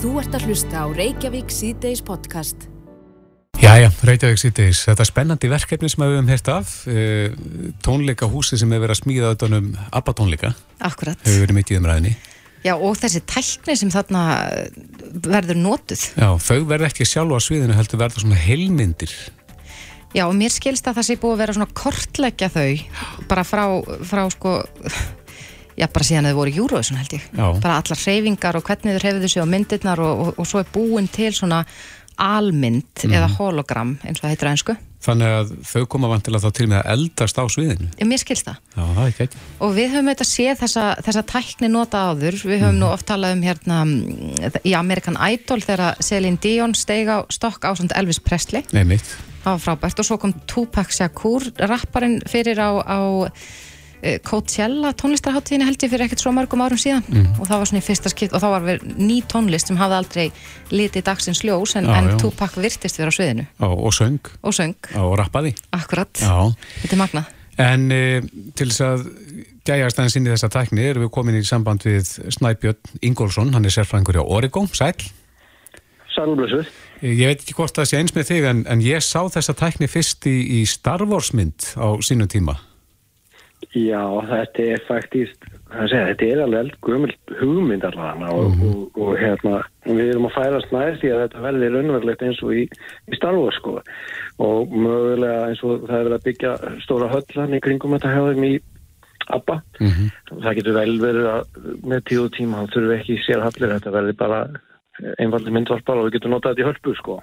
Þú ert að hlusta á Reykjavík síðdeis podcast. Jæja, Reykjavík síðdeis. Þetta er spennandi verkefni sem við hefum hérst af. Eh, tónleika húsi sem hefur verið að smíða þetta um ABBA tónleika. Akkurat. Hefur verið mitt í umræðinni. Já, og þessi tækni sem þarna verður notuð. Já, þau verður ekki sjálf á sviðinu heldur verður svona heilmyndir. Já, og mér skilst að það sé búið að vera svona kortleggja þau bara frá, frá sko já, bara síðan þau voru Eurovision held ég Já. bara allar hreyfingar og hvernig þau hreyfðu sig á myndirnar og, og, og svo er búin til svona almynd Mhm. eða hologram eins og það heitir á ennsku Þannig að þau koma vantilega þá til með að eldast á sviðinu. Já, mér skilst það Já, það ekki ekki. og við höfum auðvitað séð þessa, þessa tækni nota áður, við höfum nú oft talað um hérna mm, í American Idol þegar Celine Dion steig á stokk á Elvis Presley Nei, það var frábært og svo kom Tupac Shakur rapparinn fyrir á, á Coachella tónlistarháttíðinu held ég fyrir ekkert svo mörgum árum síðan og það var svona í fyrsta skipt og þá var við ný tónlist sem hafði aldrei litið dagsins ljós en, en. Tupac virtist vera á sviðinu Já, og söng og söng, og rappaði. akkurat Já. þetta er magnað En e, til þess að gæjast aðeins inn í þessa tækni erum við komin í samband við Snæbjörn Ingólfsson, hann er sérfræðingur hjá Origo, sæl. Sælblössuð. Ég veit ekki hvort það sé eins með þig en, en ég sá þessa tækni fyrst í, í Star Wars mynd á sínum tíma. Já, þetta er faktist, segja, þetta er alveg eldgömmel hugmynd allavega og, Mhm. og, og hérna, við erum að færast nær því að þetta verði raunverulegt eins og í, í Star Wars sko og mögulega eins og það er verið að byggja stóra höllan í kringum þetta hefðum í ABBA. Mm Það getur vel verið að með tíu og tíma þá þurfum við ekki sér hallir, þetta verði bara einfaldi myndvarpar og við getum notað þetta í hölpu sko.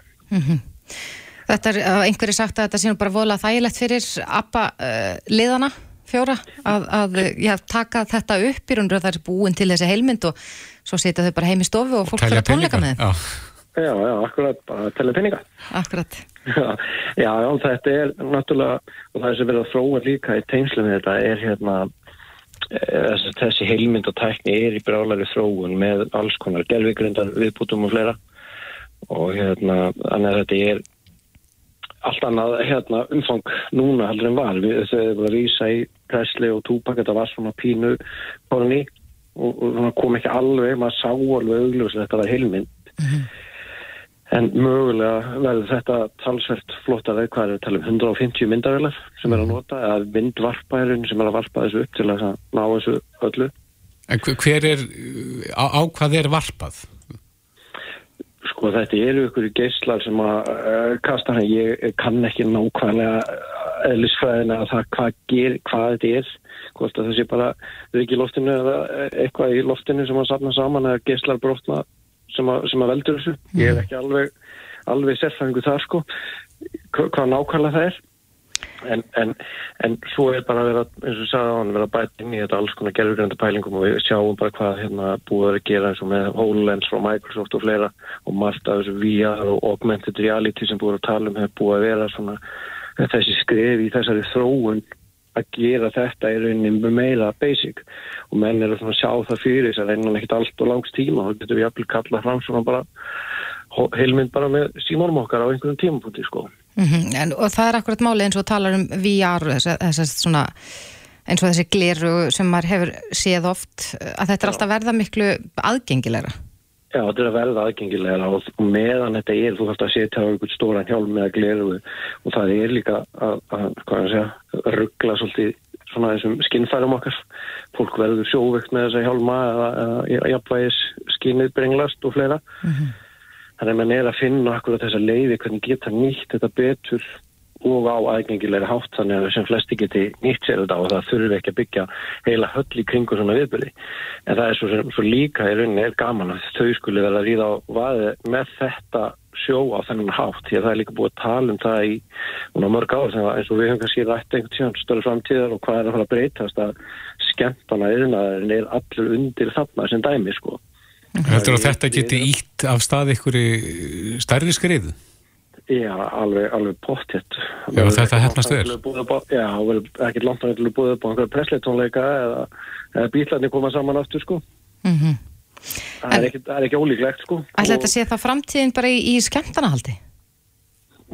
Þetta er, einhverju sagt að þetta sé nú bara voðlega þægilegt fyrir ABBA uh, liðana fjóra að, að já, taka þetta upp í raun og það er búin til þessi heilmynd og svo setja þau bara heim í stofu og fólk fyrir að tónleika með þeim. Já, Já, já, akkurat, bara að tella peninga. Akkurat. Já, já, já, þetta er náttúrulega, og það er sem verið að þróa líka í teimslu með þetta, er hérna, eh, þessi, þessi heilmynd og tækni er í brálæri þróun með alls konar gelvigrindar viðbútum og fleira og hérna, þannig að þetta er allt annað hérna, umfang núna heldur en var. Við þau að rýsa í Presley og Tupac, þetta var svona pínu korni og, og svona kom ekki alveg, maður sá alveg augljós að þetta var heilmynd. En mögulega verður þetta talsvert flottara, hvað er það að tala um 150 myndavelar sem er að nota, eða myndvarpærin sem er að varpa þessu upp til að ná þessu öllu. en hver- hver er, á, á hvað er varpað? Sko þetta eru ykkur geislar sem að uh, kasta hann, ég kann ekki nákvæmlega eðlisfræðina að það hvað, ger, hvað þetta er, hvort að það sé bara í loftinu eða eitthvað í loftinu sem að safna saman eða geislar brotna sem að, sem að veldur þessu. Ég er ekki alveg, alveg sérfæðingu þar sko, hva- hvað nákvæmlega það er. En, en, en svo er bara að vera, eins og sagði á hann, vera bætt inn í þetta alls konar gerfugrænda pælingum og við sjáum bara hvað hérna búið að gera eins og með HoloLens frá Microsoft og fleira og margt af þessu VR og augmented reality sem búið að tala um hefur búið að vera svona þessi skref í þessari þróun að gera þetta í rauninni meira basic og menn eru svona að sjá það fyrir þess að reynan ekkert allt og langs tíma þá getur við jafnvel kalla fram svona bara heilmynd bara með símónum okkar á einhverjum tímapunkti sko. Mm en, og það er akkurat máli eins og talar um VR þess, þess svona eins og þessi gleru sem maður hefur séð oft að þetta er alltaf verða miklu aðgengilegra. Já, þetta er að verða aðgengilega og meðan þetta er, þú þarfst að setja á einhvern stóran hjálm með að gleru og það er líka að, að að segja, ruggla svolítið svona þessum skinnfærum okkar. Fólk verður sjóveikt með þessa hjálma eða, jafnvægis skinnið brenglast og fleira. Þannig að mann er að finna akkurat þessa leiði hvernig geta nýtt þetta betur og á aðgengilega hátt þannig að sem flesti geti nýtt sér þetta og það þurfi ekki að byggja heila höll í kringu svona viðbyrði. En það er svo, svo líka í rauninni er gaman að þau skuli verða að ríða á vaði með þetta sjó á þennan hátt því að það er líka búið að tala um það í mörg ár sem að eins og við höfum kannski rætt einhvern tíðan störu framtíðar og hvað er að fara að breytast að skemmtana yðnaðurinn er allur undir þarna sem dæmi sko. Heldur að þetta geti ítt af stað ykkur stærri skriðu? Já, alveg, alveg pottétt. Já, þetta hefnast vel. Já, ekkert langt að þetta búið upp á einhverja presleitónleika eða, eða bílarnir koma saman aftur, sko. Mm Það er ekki, það er ekki ólíklegt, sko. Ætla þetta sé það framtíðin bara í, í skemmtanahaldi?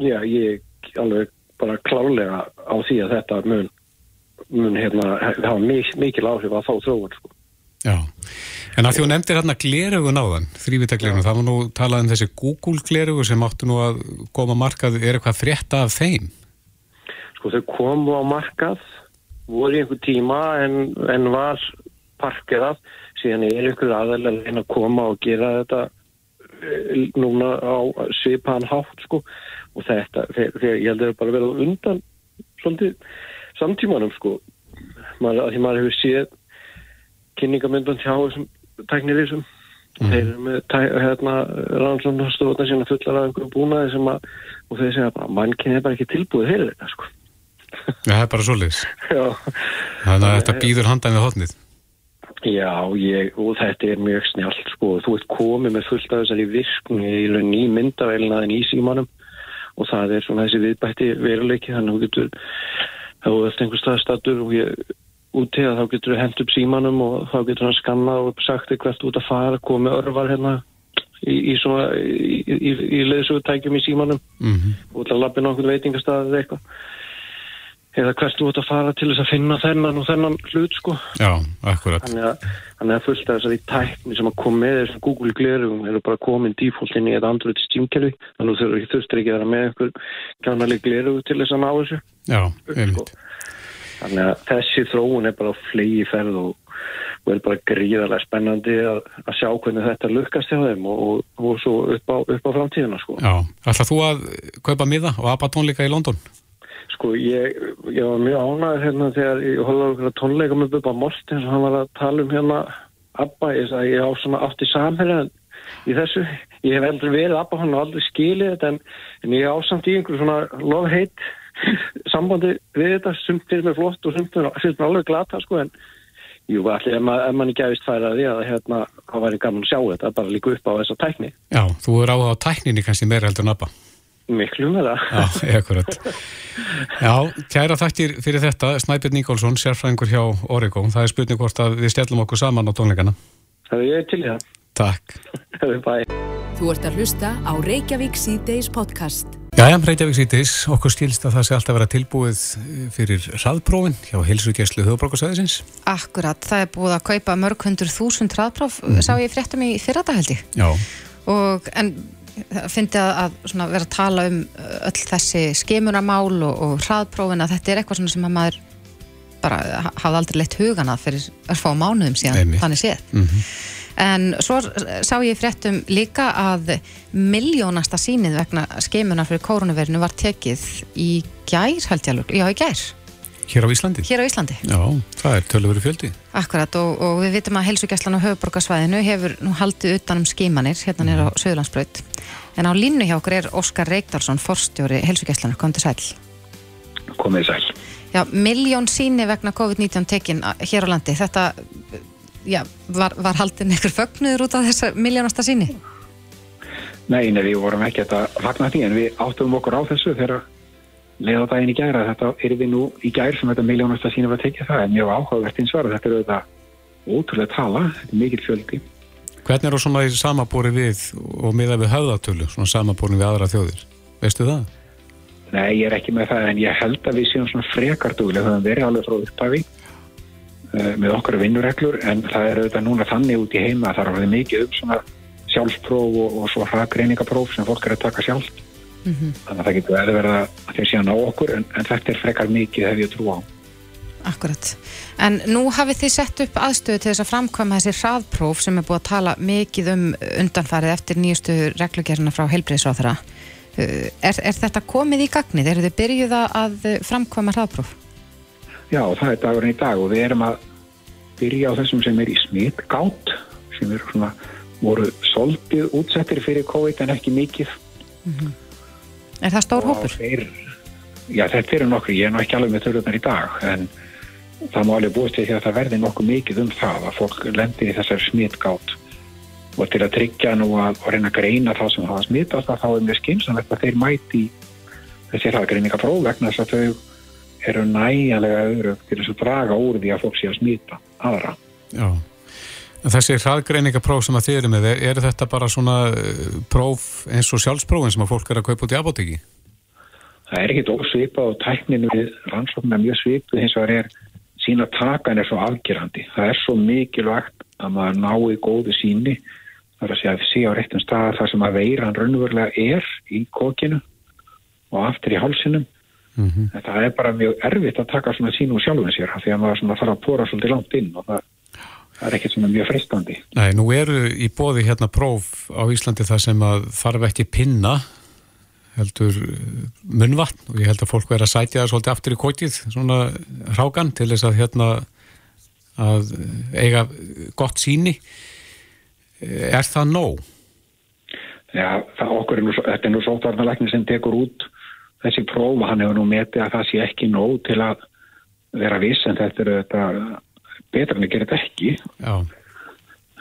Já, ég alveg bara klárlega á því að þetta mun, mun hérna, hafa mik mikil áhrif að þá þróun, sko. Já, En að því hún nefndir hérna glerugun á þann, þrývitaglerugun, það var nú talað um þessi Google glerugu sem áttu nú að koma markað, er eitthvað frétta af þeim? Sko þau komu á markað, voru í einhver tíma en, en var parkerað, síðan er einhver aðeins að koma og gera þetta eh, núna á svipaðan hátt sko. Og þetta, þegar ég held að það er bara verið undan svolítið samtímanum sko, að því maður hefur séð kynningamöndan hjá þessum tæknirísum mm. þeir eru með hérna, rannsóknarstofna sína fullar af einhverju búnaði sem að og þeir segja bara, mann kynni bara ekki tilbúið fyrir þetta sko. Já, það er bara svolítið Þannig að þetta býður handan við hotnið Já, ég, og þetta er mjög snjált sko, þú ert komið með fullt af þessari virkni í launin í myndavælinaðin í símanum og það er svona þessi viðbætti veruleiki þannig að þú getur þá er þetta einhver staðstatur og ég úti að þá getur þú hendt upp símanum og þá getur hann skannað og sagt hvert út að fara, komið örvar hérna í, í í, í, í leðsugutækjum í símanum. Mm -hmm. til að lappa nokkur veitingastað eða eitthvað. Eða hvert út að fara til þess að finna þennan og þennan hlut sko. Já, akkurat. Þannig að, þannig að fullt af þessari tækni sem að kom með þessum Google glerugum eru bara komin default inn í þetta andröði stímkerfi þannig að þú þurftur ekki að vera með einhver kjánaleg glerugu til þess að ná þessu. Já, einmitt. Sko. Þannig að þessi þróun er bara flegi ferð og, og er bara gríðarlega spennandi að, að sjá hvernig þetta lukkast hjá þeim og, og, og svo upp á, upp á framtíðina sko. Já, ætlað þú að kaupa miða og ABBA tónleika í London? Sko, ég, ég var mjög ánæður hérna þegar ég holði okkur tónleika með Bubba Mortens og hann var að tala um hérna ABBA, ég sagði ég á svona átt í samhæljan í þessu, ég hef aldrei verið ABBA, hann har aldrei skilið þetta en, en ég ásamt í einhverju svona love-hate sambandi við þetta sumt fyrir mig flott og sumt fyrir mig alveg glata sko en jú, allir, ef, mað, ef mann ekki aðvist færa því að hérna, hvað væri gaman að sjá þetta bara líka upp á þessa tækni. Já, þú er á á tækninni kannski meira heldur en ABBA. Miklu með það Já, ekkurat Já, kæra þakkir fyrir þetta. Snæpjörn Níkolsson, sérfræðingur hjá Oregon. Það er spurning hvort að við stjallum okkur saman á tónleikana. Það er ég til það. Takk. Þú ert að hlusta á Reykjavík C-Days podcast Jæja, Reykjavík sýtis, okkur stílst að það sé alltaf vera tilbúið fyrir hraðprófin hjá Hilsugjæslu Þjóðbrókarsæðisins. Akkurat, það er búið að kaupa mörg hundur þúsund hraðpróf, mm. sá ég fréttum í fyrradahaldi. Já. Og, en finnst ég að, að vera að tala um öll þessi skemunamál og, og hraðprófin að þetta er eitthvað sem að maður bara hafði aldrei leitt hugana fyrir að fá mánuðum síðan, Eimi. þannig séð. Mm -hmm. En svo sá ég fréttum líka að miljónasta sínið vegna skeimuna fyrir koronavirinu var tekið í gær, held ég alveg, já í gær. Hér á Íslandi? Hér á Íslandi. Já, það er tölur verið fjöldi. Akkurat og, og við vitum að helsugjastlan á höfuborgarsvæðinu hefur nú haldið utanum skeimanir hérna nýra á mhm. Söðlandsbröð. En á línu hjá okkur er Óskar Reykdalsson, forstjóri helsugjastlan. Kom til sæl. Komið sæl. Já, miljón síni vegna COVID-19 tekin hér á landi. Þetta já, var, var haldin einhver fögnuður út af þessa miljónasta síni? Nei, nei, við vorum ekki að fagna því en við áttum okkur á þessu þegar leiða daginn í gæra þetta er við nú í gær sem þetta miljónasta síni var tekið. Það en mjög áhugavert eins og þetta er auðvitað ótrúlega tala, þetta er mikil fjöldi. Hvernig er það svona í samabóri við og miða við höfðatölu, svona samabóri við aðra þjóðir, veistu það? Nei, ég er ekki með það en ég held að við séum svona frekarduglega, það verið alveg frá upphafi með okkar vinnureglur en það er auðvitað núna þannig út í heima að það er mikið um svona sjálfspróf og, og svo hraðgreiningapróf sem fólk er að taka sjálf mm -hmm. þannig að það getur eða verið að þeir síðan á okkur en, en þetta er frekar mikið hef ég trú á Akkurat, en nú hafið þið sett upp aðstöðu til þess að framkvæma þessi hraðpróf sem er búið að tala mikið um undanfarið eftir nýjustu reglugjörna frá heilbreyðsráþara eh, er, er þetta komið í gagnið? Er þið byrjuð að framkvæma hraðpróf? Já, það er dagurinn í dag og við erum að byrja á þessum sem er í smittgátt sem eru svona, voru soldið útsettir fyrir COVID en ekki mikið. Mm -hmm. Er það stór hópur? Þeir, já, þetta eru nokkur, ég er nú ekki alveg með þörlunar í dag en það má alveg búist því að það verði nokkuð mikið um það að fólk lendir í þessar smittgátt og til að tryggja nú að reyna að greina þá sem hafa smittast þá er mjög skynsamlegt að þeir mæti þessi hraðgreiningapróf vegna þess að þau eru næjanlega öðru til þess að draga úr því að fólk sé að smýta aðra. Já, en þessi hraðgreiningapróf sem að þið eru með, er, þetta bara svona eh, próf eins og sjálfsprófin sem að fólk er að kaupa út í apotekki? Það er ekkit ósvipa og tækninu við rannsóknum er mjög svipu eins og það er sína takan er svo afgerandi. Það er svo mikilvægt að maður nái góðu síni þar að segja að sé á réttum stað þar sem að veiran raunverulega er í kokinu og aftur í hálsinum. Mm -hmm. En það er bara mjög erfitt að taka svona sín úr sjálfum sér því að maður þarf að pora svolítið langt inn og það, það er ekkert svona mjög fristandi. Nei, nú eru í bóði hérna próf á Íslandi það sem að þarf ekki pinna heldur munvatn og ég held að fólk verða að sætja það svolítið aftur í kótið, svona rákan til þess að hérna að eiga gott síni er það nóg? Já, það okkur er nú, þetta er nú sótvarnalækni sem tekur út þessi prófa, hann hefur nú metið að það sé ekki nóg til að vera viss en þetta er þetta betra en það gerir þetta ekki Já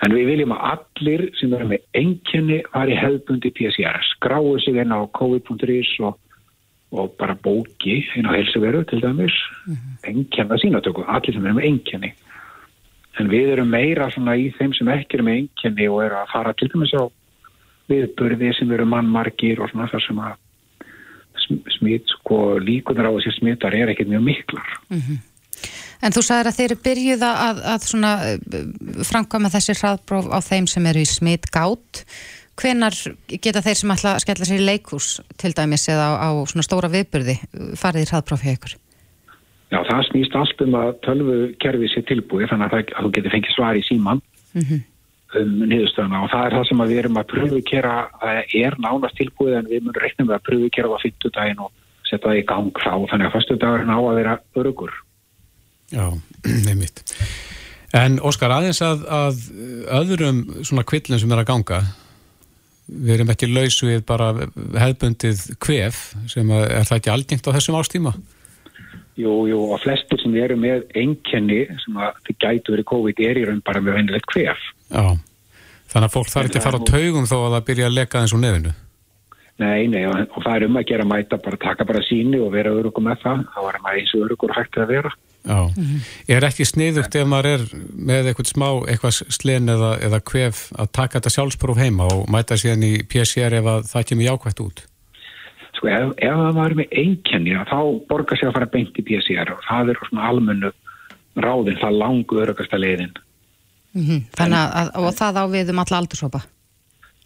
En við viljum að allir sem eru með enginni fari hefðbundi PCR, skráu sig inn á covid.is og, og bara bóki inn á helseveru til dæmis, mm -hmm. enginna sínatöku, allir sem eru með enginni. En við erum meira svona í þeim sem ekki eru með enginni og eru að fara til dæmis á viðburði sem eru mannmarkir og svona þar sem að smit, sko líkunar á þessi smittar er ekkert mjög miklar. Mm -hmm. En þú sagðir að þeir eru byrjuð að, að eh, framkvæma þessi hraðbróf á þeim sem eru í smitt gátt. Hvenar geta þeir sem ætla að skella sér í leikús til dæmis eða á, á svona stóra viðburði farið í hraðbróf hjá ykkur? Já, það snýst allt um að tölvu kerfið sér tilbúið þannig að, það, að þú getur fengið svar í síman mm -hmm. Um niðurstöðuna og það er það sem við erum að pröfukera að er nánast tilbúið en við munum reikna með að pröfukera á 50 daginn og setja það í gang þá þannig að fyrstu dagurinn á að vera örugur. Já, nefnitt. En Óskar, aðeins að, að öðrum svona kvillin sem er að ganga, við erum ekki laus við bara hefðbundið kvef sem er það ekki algengt á þessum ástíma? Jú, jú, og flestir sem eru með einkenni sem að þið gætu verið COVID er í raun bara með venilegt kvef. Já, þannig að fólk þarf ekki að fara á taugum þó að það byrja að leka eins og nefnu. Nei, nei, og það er um að gera mæta bara taka bara síni og vera örugum með það, þá er maður eins og örugur hægt að vera. Já, mm -hmm. er ekki sniðugt ef maður er með eitthvað smá, eitthvað slen eða, eða kvef að taka þetta sjálfspróf heima og mæta síðan í PCR ef það kemur jákvægt út? Sko, ef, ef það var með einkenni þá borgar sér að fara beint í PCR og það er svona almennu ráðin, það langu örugasta leiðin. Mm -hmm. Þannig að, og það á við um alla aldursópa?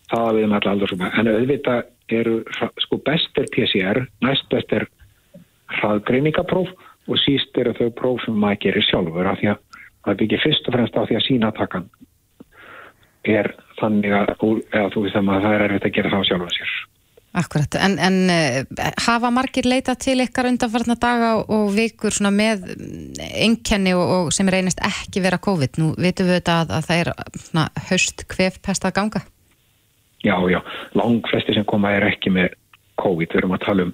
Það á við um alla aldursópa, en auðvitað eru, sko, best er PCR, næst best er hraðgreiningapróf og síst eru þau próf sem maður gerir sjálfur af því að það byggir fyrst og fremst á því að sínatakkan er þannig að, eða þú veist að maður það er erfitt að gera það sjálfur sér. Akkurat, en, en uh, hafa margir leita til ykkar undanfarnar daga og vikur með enkenni og, og sem reynist ekki vera COVID? Nú vitum við þetta að, að það er svona, haust kvefpest að ganga? Já, já, lang flesti sem koma er ekki með COVID, við erum að tala um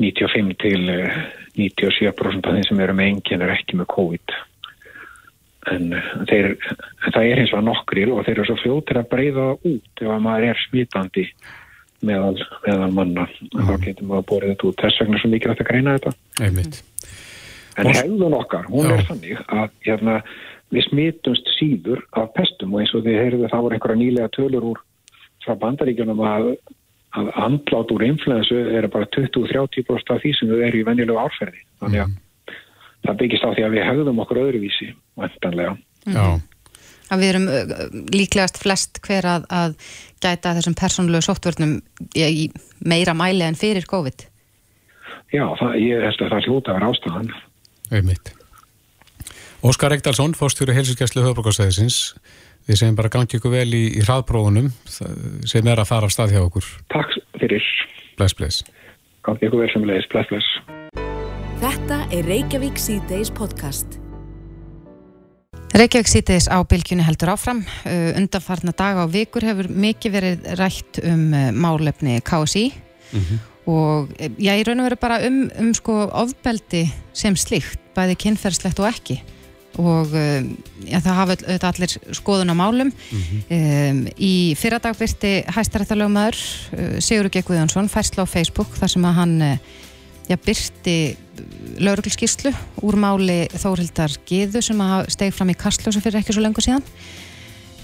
95 til 97% af þeim sem eru með engin er ekki með COVID. En eh, þeir, það er eins og nokkril og þeir eru svo fljóttir að breyða út ef að maður er smítandi meðal, meðal manna mm. þá getur maður að bóra þetta út þess vegna svo mikið að greina þetta Einmitt. en hefðun okkar, hún Já. er þannig að hérna, við smítumst síður af pestum og eins og þið heyrðu það voru einhverja nýlega tölur úr frá bandaríkjunum að að andlátt úr influensu er bara 20-30% af því sem þau eru í venjulegu árferði. Þannig að mm. það byggist á því að við hegðum okkur öðruvísi, vantanlega. Já. Að við erum líklegast flest hver að, að gæta þessum persónulegu sóttvörnum í meira mæli en fyrir COVID? Já, það, ég held að það hljóta að vera ástæðan. Auðvitað. Óskar Ekdalsson, fórstjóri helsingæslu höfbrukarsæðisins Við segjum bara gangi ykkur vel í, í hraðprófunum sem er að fara af stað hjá okkur. Takk fyrir. Bless, bless. Gangi ykkur vel sem leiðis. Bless, bless. Þetta er Reykjavík C-Days podcast. Reykjavík C-Days á bylgjunni heldur áfram. Uh, undanfarna daga og vikur hefur mikið verið rætt um uh, málefni KSI mm -hmm. og uh, já, ég raun og veru bara um, um sko ofbeldi sem slíkt, bæði kynferðslegt og ekki og um, ja, það hafa auðvitað allir skoðun á málum mm -hmm. um, í fyrradagvirti hæstarættalögumæður uh, Sigurður G. Guðjónsson færsla á Facebook þar sem að hann ja, byrti lauruglskíslu úr máli Þórildar Gíðu sem að stegi fram í Kastljósa fyrir ekki svo lengur síðan.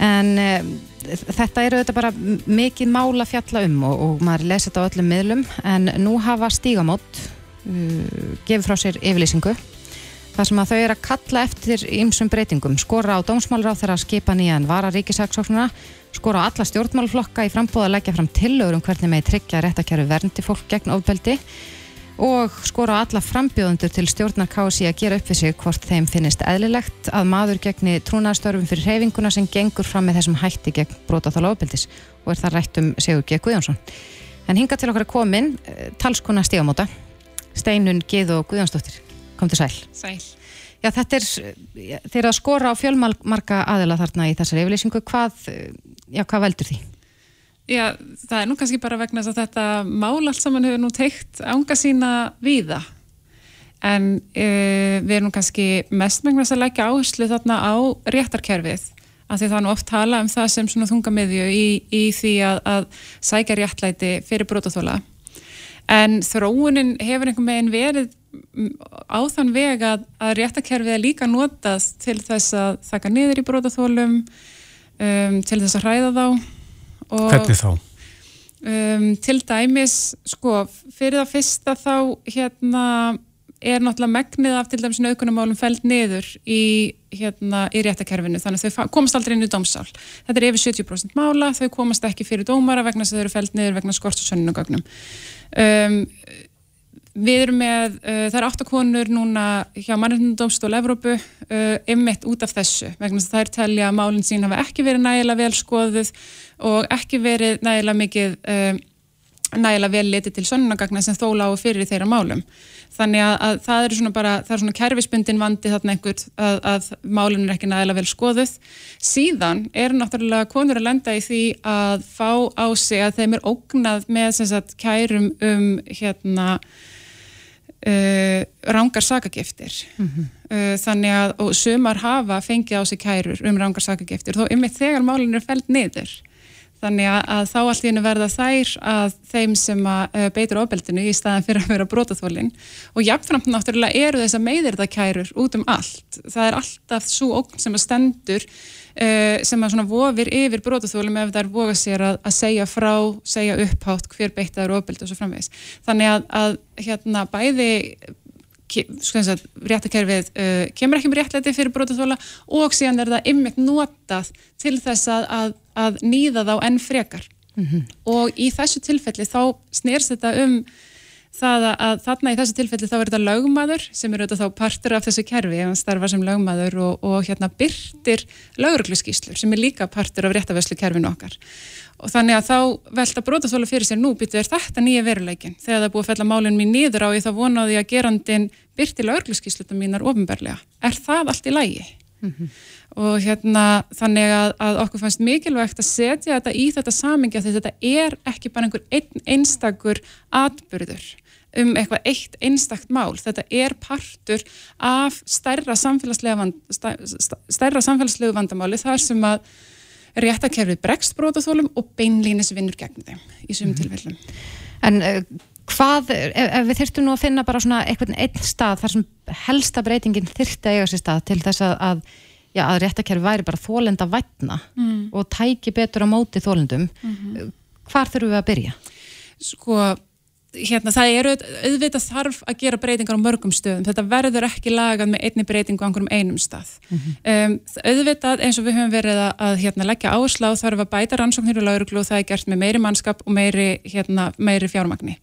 En um, þetta eru auðvitað bara mikið mála fjalla um og, og maður lesi þetta á öllum miðlum. En nú hafa stígamót uh, gefið frá sér yfirlýsingu þar sem að þau eru að kalla eftir ýmsum breytingum, skora á dómsmálur á þeirra skipa nýjan vara ríkisaksóknuna, skora á alla stjórnmálflokka í frambóð að leggja fram tillögur um hvernig með tryggja réttakjæru verndi fólk gegn ofbeldi og skora alla frambjóðundur til stjórnar KSI að gera upp við sig hvort þeim finnist eðlilegt að maður gegni trúnaðstörfum fyrir hreyfinguna sem gengur fram með þessum hætti gegn brótaþála ofbeldis og er það rætt um Sigur G. Guðjónsson. En hinga til okkar er komin eh, talskona stígamóta, Steinun Gið og Guðjónsdóttir. Kom til sæl. Sæl. Já, þetta er, eh, þeir eru að skora á fjölmarka aðila þarna í þessari yfirlýsingu. Hvað, eh, já, hvað veldur því? Já, það er nú kannski bara vegna þess að þetta mál allt saman hefur nú teikt ánga sína víða. En e, við erum kannski mest meginn að leggja áherslu þarna á réttarkerfið. Af því það er nú oft tala um það sem svona þungamiðju í, í því að, að sækja réttlæti fyrir brotaþóla. En þróunin hefur einhver meginn verið á þann veg að, að réttakerfið er líka notað til þess að þakka niður í brotaþólum, um, til þess að hræða þá. Og, Hvernig þá? Um, til dæmis, sko, fyrir það fyrsta þá hérna er náttúrulega megnið af til dæmis naukunumálum fælt niður í, hérna, í réttakerfinu, þannig að þau komast aldrei inn í dómsál. Þetta er yfir 70% mála, þau komast ekki fyrir dómara vegna þess að þau eru fælt niður vegna skort og sönnunagögnum. Um, við erum með, uh, það er áttakonur núna hjá mannreitnumdómstól Evrópu uh, ymmit út af þessu vegna þess að þær telja að málinn sín hafa ekki verið nægilega vel skoðuð og ekki verið nægilega mikið uh, nægilega vel litið til sönnunagagna sem þó lágu fyrir þeirra málum. Þannig að, að það eru svona bara, það er svona kerfisbundin vandi þarna einhvert að, að málinn er ekki nægilega vel skoðuð. Síðan er náttúrulega konur að lenda í því að fá á sig að þeim er ógnað með sem sagt kærum um hérna uh, rángar sakagiftir. Mm -hmm. uh, þannig að, og sumar hafa fengið á sig kærur um rángar sakagiftir þó ymmið þegar málinn er fælt niður. Þannig að, að þá allt í hennu verða þær að þeim sem að uh, beitur ofbeldinu í staðan fyrir að vera brotaþólinn og jafnframt náttúrulega eru þess að meðirðakærur út um allt. Það er alltaf svo ógn sem að stendur sem að svona vofir yfir brotaþólum ef það er voga sér að, að segja frá, segja upphátt hver beittaður ofbeldi og svo framvegis. Þannig að, að hérna bæði réttakerfið uh, kemur ekki með réttlæti fyrir brotaþóla og síðan er það ymmit notað til þess að, að, að nýða þá enn frekar mm -hmm. og í þessu tilfelli þá snýrst þetta um það að, að þarna í þessu tilfelli þá er þetta lögmaður sem er auðvitað þá partur af þessu kerfi hann starfa sem lögmaður og, og hérna byrtir lögurgluskíslur sem er líka partur af réttavöslu kerfinu okkar og þannig að þá velta brótaþóla fyrir sér nú býtu er þetta nýja veruleikin þegar það búið að fella málun mín nýður á ég þá vonaði að gerandin byrti lögurgluskíslutum mínar ofinberlega er það allt í lægi? Mm -hmm. og hérna þannig að, að okkur fannst mikilvægt að setja þetta í þetta samingi að þetta er ekki bara einhver ein, einstakur atbyrður um eitthvað eitt einstakt mál þetta er partur af stærra samfélagslegu vand, stærra vandamáli þar sem að réttakerfið bregst brótaþólum og beinlínis vinnur gegn þeim í sumum mm tilfellum. En uh, hvað, ef, ef við þurftum nú að finna bara svona einhvern einn stað þar sem helsta breytingin þurfti að eiga sér stað til þess að, að, já, að réttakerfið væri bara þólenda vætna mm. og tæki betur á móti þólendum, mm -hmm. hvar þurfum við að byrja? Sko, hérna, það eru auðvitað þarf að gera breytingar á mörgum stöðum. Þetta verður ekki lagað með einni breytingu á einhverjum einum stað. Mm -hmm. um, auðvitað eins og við höfum verið að, að hérna, leggja áherslu á þarf að bæta rannsóknir og lauruglu og það er gert með meiri mannskap og meiri, hérna, meiri fjármagni.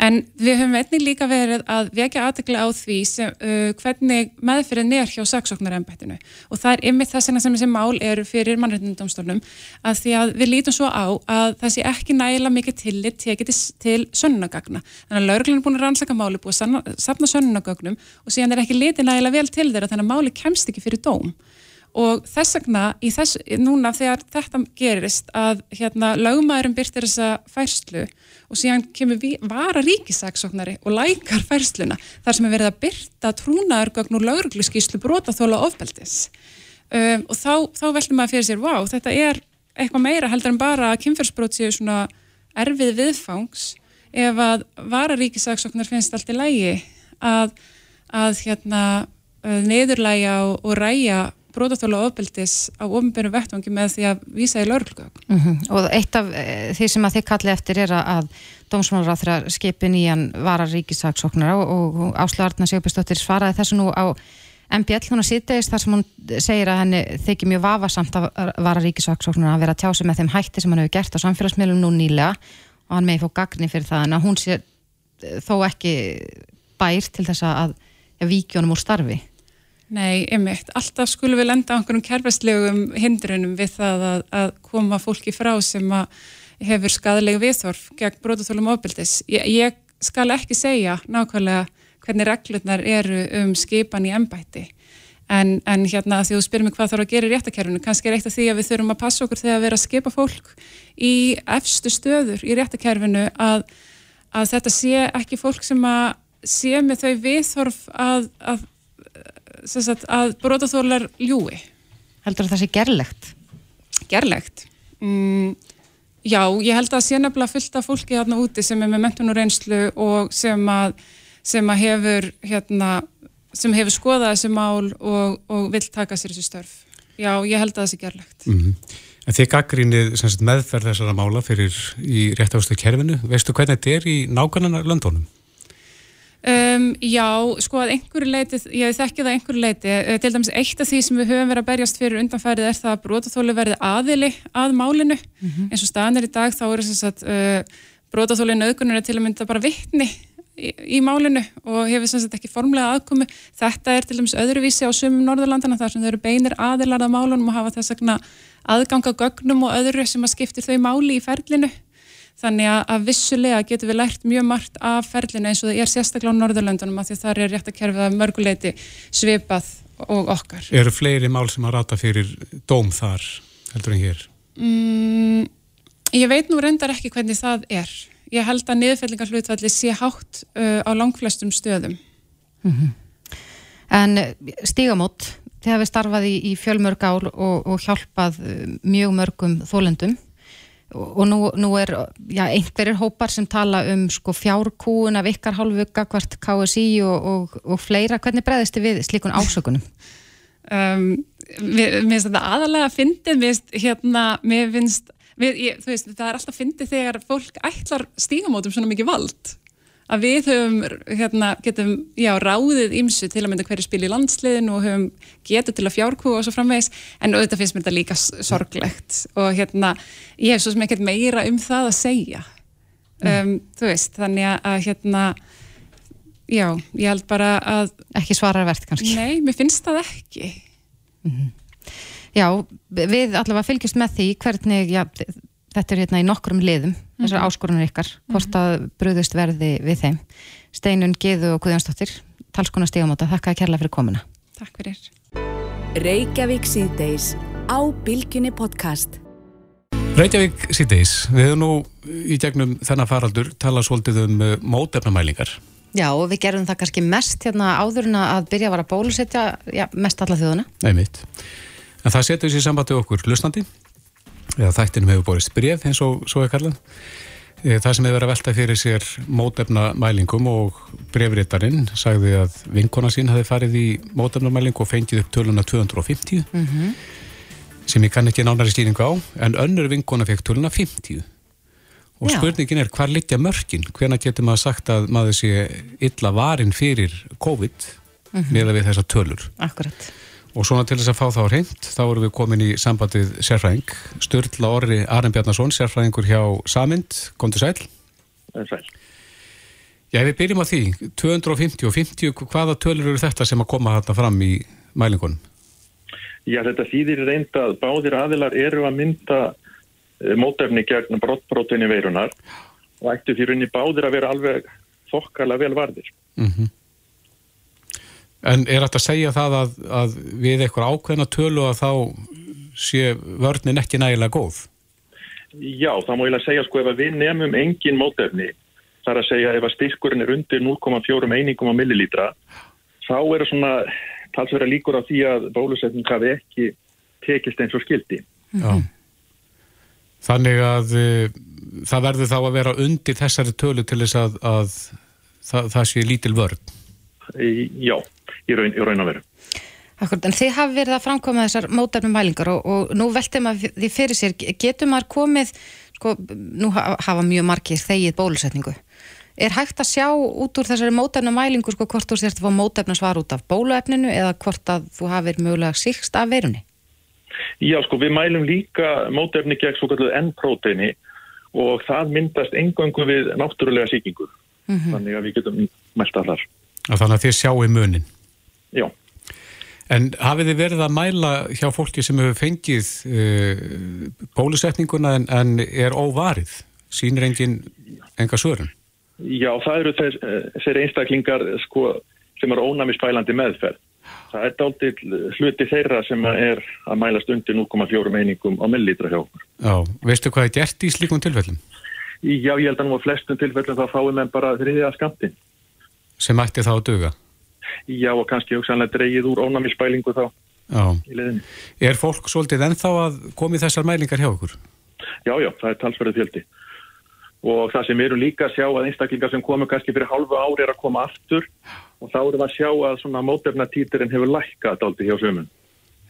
En við höfum einnig líka verið að vekja aðtekla á því sem, uh, hvernig meðfyrir er hjá saksóknarembættinu og það er ymmið þess vegna sem þessi mál eru fyrir mannreitnumdómstofnum að því að við lítum svo á að það sé ekki nægilega mikið tillit tekið til, sönnagagna. Þannig að lauruglun er búin að rannsaka máli, búin að sapna sönnagagnum og síðan er ekki litið nægilega vel til þeirra þannig að máli kemst ekki fyrir dóm og þess vegna í þess, núna þegar þetta gerist að hérna lögmaðurum byrtir þessa færslu og síðan kemur vara ríkisaksóknari og lækar færsluna þar sem er verið að byrta trúnaðargögn og laurugluskíslu brotaþóla ofbeldis. Um, og þá, þá veldur maður fyrir sér, wow, þetta er eitthvað meira heldur en bara að kynferðsbrót séu svona erfið viðfangs ef að vara ríkisaksóknar finnst allt í lægi að, að hérna neðurlæja og, og ræja brotaþóla ofbeldis á ofnbjörnum vettvangi með því að vísa í lauruglugögn. Mm -hmm. Og eitt af e, því sem að þið kalli eftir er að dómsmálaráþra skipin í hann varar ríkisaksóknara og, og Ásla Arna Sjóbjörnsdóttir svaraði þessu nú á MBL hún að sýttegist þar sem hún segir að henni þykir mjög vafasamt að vara ríkisaksóknara að vera að tjási með þeim hætti sem hann hefur gert á samfélagsmiðlum nú nýlega og hann megi fóð gagni fyrir það en að hún sé þó ekki bær til þess að, að víkjónum úr starfi Nei, einmitt. Alltaf skulum við lenda á einhverjum kerfæslegum hindrunum við það að, að koma fólki frá sem hefur skadalegu viðþorf gegn brotaþólum ofbildis. Ég, ég skal ekki segja nákvæmlega hvernig reglurnar eru um skipan í ennbætti. En, en hérna því þú spyrir mig hvað þarf að gera í réttakerfinu, kannski er eitt af því að við þurfum að passa okkur þegar við erum að skipa fólk í efstu stöður í réttakerfinu að, að þetta sé ekki fólk sem að sé með þau viðþorf að, að sagt, að brotaþólar ljúi. Heldur það sé gerlegt? Gerlegt? Mm, já, ég held að sé nefnilega fullt af fólki þarna úti sem er með mentun og reynslu og sem að, sem að hefur hérna, sem hefur skoðað þessi mál og, og vil taka sér þessi störf. Já, ég held að það sé gerlegt. Mm -hmm. En þið gaggrínið meðferð þessara mála fyrir í réttástu kerfinu. Veistu hvernig þetta er í nákvæmlega löndónum? Um, já, sko að einhverju leiti, ég þekki það einhverju leiti, uh, til dæmis eitt af því sem við höfum verið að berjast fyrir undanfærið er það að brotaþóli verði aðili að málinu, mm -hmm. eins og staðanir í dag þá er þess að uh, brotaþóli nöðgunar er til að mynda bara vittni í, í málinu og hefur sem sagt ekki formlega aðkomi. Þetta er til dæmis öðruvísi á sumum Norðurlandana þar sem þau eru beinir aðilar að málunum og hafa þess að aðganga gögnum og öðru sem að skiptir þau máli í ferlinu þannig að vissulega getur við lært mjög margt af ferlinu eins og það er sérstaklega á Norðurlöndunum að því þar er rétt að kerfið að mörguleiti svipað og okkar. Eru fleiri mál sem að rata fyrir dóm þar heldur en hér? Mm, ég veit nú reyndar ekki hvernig það er. Ég held að niðurfellingar hlutvalli sé hátt uh, á langflestum stöðum. Mm -hmm. En stígamót, þið hafið starfað í, í fjölmörg ál og, og hjálpað uh, mjög mörgum þólendum og nú, nú er já, einhverjir hópar sem tala um sko, fjárkúun af ykkar hálfuga hvert KSI og, og, og fleira hvernig bregðist þið við slíkun ásökunum? Um, mér finnst þetta aðalega að fyndið mér finnst, hérna, mér finnst við, ég, veist, það er alltaf að fyndið þegar fólk ætlar stígamótum svona mikið vald að við höfum, hérna, getum, já, ráðið ímsu til að mynda hverju spil í landsliðinu og höfum getið til að fjárkú og svo framvegis, en auðvitað finnst mér þetta líka sorglegt og hérna, ég hef svo sem ekkert meira um það að segja, mm. um, þú veist, þannig að, hérna, já, ég held bara að... Ekki svararvert kannski? Nei, mér finnst það ekki. Mm -hmm. Já, við allavega fylgjast með því hvernig, já, þetta er hérna í nokkrum liðum þessar mm -hmm. áskorunir ykkar, hvort að bröðust verði við þeim. Steinun, Geðu og Guðjónsdóttir, talskona stígamóta þakka að kærlega fyrir komuna. Takk fyrir. Reykjavík síðdeis á Bilginni podcast Reykjavík síðdeis, við hefum nú í gegnum þennan faraldur talað svolítið um uh, mótefnamælingar. Já, og við gerum það kannski mest hérna áðurina að byrja að vara bólusetja já, mest alla þjóðuna. Nei mitt. En það setur sér sambandi okkur hlustandi eða þættinum hefur borist bref eins og svo er kallað eh, það sem hefur verið að velta fyrir sér mótefna mælingum og brefriðarinn sagði að vinkona sín hafi farið í mótefna mælingu og fengið upp töluna 250 mm -hmm. sem ég kann ekki nánari stýringu á en önnur vinkona fekk töluna 50 og Já. spurningin er hvað litja mörkin hvena getur maður sagt að maður sé illa varin fyrir COVID mm -hmm. með að við þessa tölur Akkurat Og svona til þess að fá þá reynd, þá erum við komin í sambandið sérfræðing. Sturla Orri Arn Bjarnason, sérfræðingur hjá Samind. Kom til sæl. Sæl. Já, við byrjum á því. 250 og 50, hvaða tölur eru þetta sem að koma þarna fram í mælingunum? Já, þetta þýðir reynd að báðir aðilar eru að mynda eh, mótefni gegn brottbrótinni veirunar og ættu því runni báðir að vera alveg þokkala vel varðir. Mhm. Mm En er þetta að segja það að, að við eitthvað ákveðna tölu að þá sé vörnin ekki nægilega góð? Já, það má ég að segja sko ef við nefnum engin mótefni, þar að segja ef að styrkurinn er undir 0,4 einingum á millilítra, þá er svona talsverða líkur á því að bólusetning hafi ekki tekist eins og skildi. Já. Þannig að uh, það verður þá að vera undir þessari tölu til þess að, að það, það sé lítil vörn. Já í raun, í raun að veru. Akkurat, en þið hafi verið að framkoma þessar mótarnum mælingar og, og nú veltum að því fyrir sér, getur maður komið, sko, nú hafa mjög margir þegið bólusetningu. Er hægt að sjá út úr þessari mótarnum mælingu, sko, hvort þú sérst að fá mótarnum svar út af bóluefninu eða hvort að þú hafið mögulega síkst af verunni? Já, sko, við mælum líka mótarni gegn svo kalluð N-proteini og það myndast engöngu við náttúrulega síkingu. Mm -hmm. Þannig að við getum mælt að þar. Þannig að þið sjáu munin? Já. En hafið þið verið að mæla hjá fólki sem hefur fengið uh, bólusetninguna en, en er óvarið? Sýnir engin enga svörun? Já, það eru þess, þeir einstaklingar sko, sem er ónæmisfælandi meðferð. Það er dálítið hluti þeirra sem er að mælast undir 0,4 meiningum á millilitra hjá okkur. Já, veistu hvað er gert í slíkum tilfellum? Já, ég held að nú á flestum tilfellum þá fáum við bara þriðja skamtinn. Sem ætti þá að duga? Já og kannski hugsanlega dreyið úr ónæmisbælingu þá já. í leðinu. Er fólk svolítið ennþá að komi þessar mælingar hjá okkur? Já, já, það er talsverðið fjöldi og það sem við erum líka að sjá að einstaklingar sem komur kannski fyrir halvu ári er að koma aftur og þá erum við að sjá að svona mótefnatíturinn hefur lækkað aldrei hjá sömun.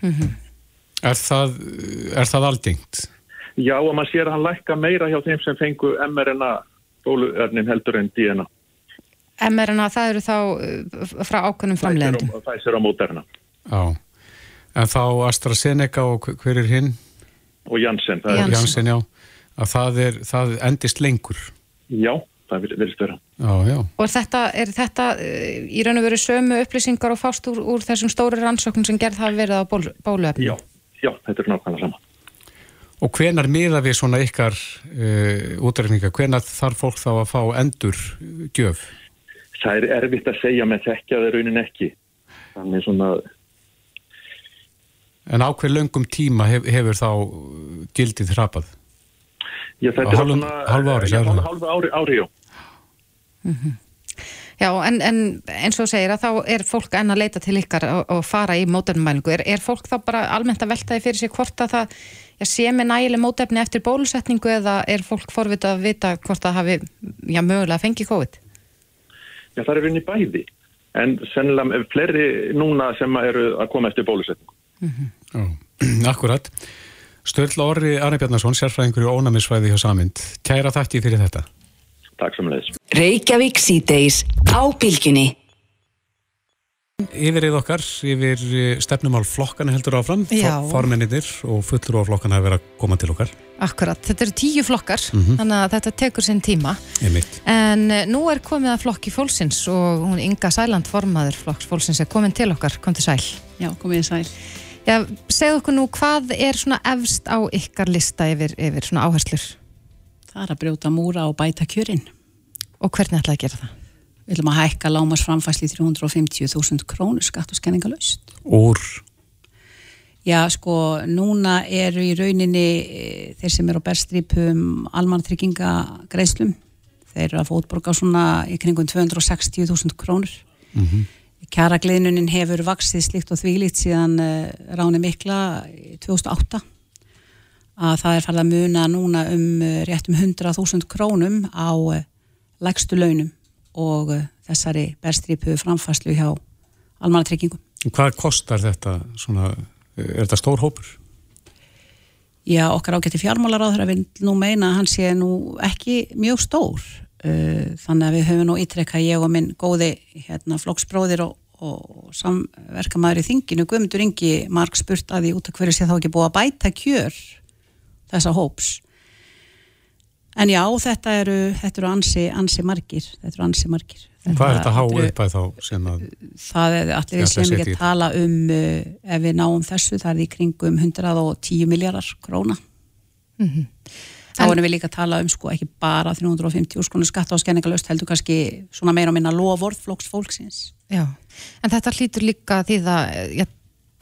Mm -hmm. Er það, er það aldingt? Já og maður sér að hann lækka meira hjá þeim sem fengu mRNA bóluörnin heldur en DNA mRNA, það eru þá uh, frá ákveðnum framlegndum. Það er á móterna. Já, en þá AstraZeneca og hver er hinn? Og Janssen. Janssen, Janssen já. Að það, er, það endist lengur. Já, það vilist vera. Já, já. Og er þetta, er þetta uh, í raun og veru sömu upplýsingar og fást úr, úr þessum stóri rannsóknum sem gerð hafa verið á ból, bóluefni? Já, já, þetta er nákvæmlega sama. Og hvenar miða við svona ykkar uh, útrækninga, hvenar þarf fólk þá að fá endur gjöf? Það er erfitt að segja með þekkja það raunin ekki þannig svona En á hver löngum tíma hef, hefur þá gildið hrapað? Já, þetta er svona Hálfa ári, já, hálfa ári, ári, já mm -hmm. Já, en, en eins og segir að þá er fólk enn að leita til ykkar og, og fara í mótefnumælingu. Er, er fólk þá bara almennt að veltaði fyrir sig hvort að það já, sé með nægileg mótefni eftir bólusetningu eða er fólk forvitað að vita hvort það hafi já, mögulega fengið COVID? Já, það er vinni bæði, en sennilega fleiri núna sem eru að koma eftir bólusetningu. Mm -hmm. Akkurat. Stöld Orri Arne Bjarnason, sérfræðingur í ónæmisfræði hjá Samind. Kæra þakki fyrir þetta. Takk samanleðis. Reykjavík síðdeis á bylginni. Yfirrið okkar, yfir eh, stefnumál flokkana heldur áfram, formennir og fullur á flokkana að vera að koma til okkar. Akkurat, þetta eru tíu flokkar, mm -hmm. þannig að þetta tekur sinn tíma. En eh, nú er komið að flokki fólksins og hún Inga Sæland, formaður flokks fólksins, er komin til okkar, kom til sæl. Já, komið sæl. Já, segðu okkur nú, hvað er svona efst á ykkar lista yfir, yfir svona áherslur? Það er að brjóta múra og bæta kjörinn. Og hvernig ætlaði að gera það? Við viljum að hækka lámas framfæsli 350.000 krónu skatt og skenningalust. Úr? Já, sko, núna eru í rauninni e, þeir sem eru á berstripum almantrygginga greiðslum. Þeir eru að fótborga svona í kringum 260.000 krónur. Mm -hmm. Kjaragliðnunin hefur vaksið slikt og þvílitt síðan uh, ráni mikla 2008 að það er farið að muna núna um uh, rétt um 100.000 krónum á uh, legstu launum og uh, þessari berstripu framfæslu hjá almanatryggingum. Hvað kostar þetta? Svona, er þetta stór hópur? Já, okkar ágætti fjármálaráður að við nú meina að hann sé nú ekki mjög stór uh, þannig að við höfum nú ítrekka ég og minn góði hérna, flokksbróðir og, og samverkamæður í þinginu Guðmundur Ingi marg spurt að því út af hverju sé þá ekki búið að bæta kjör þessa hóps En já, þetta eru, þetta eru ansi, ansi margir, þetta eru ansi margir. Þetta Hvað er þetta háu uppæð þá sem að... Það er allir við sem ekki að tala um, uh, ef við náum þessu, það er í kringum 110 miljardar króna. Mm -hmm. Þá erum við líka að tala um sko ekki bara 350 skonu skatta og skenningalöst, heldur kannski svona meira og minna lofvörð flóks fólksins. Já, en þetta hlýtur líka því það, ég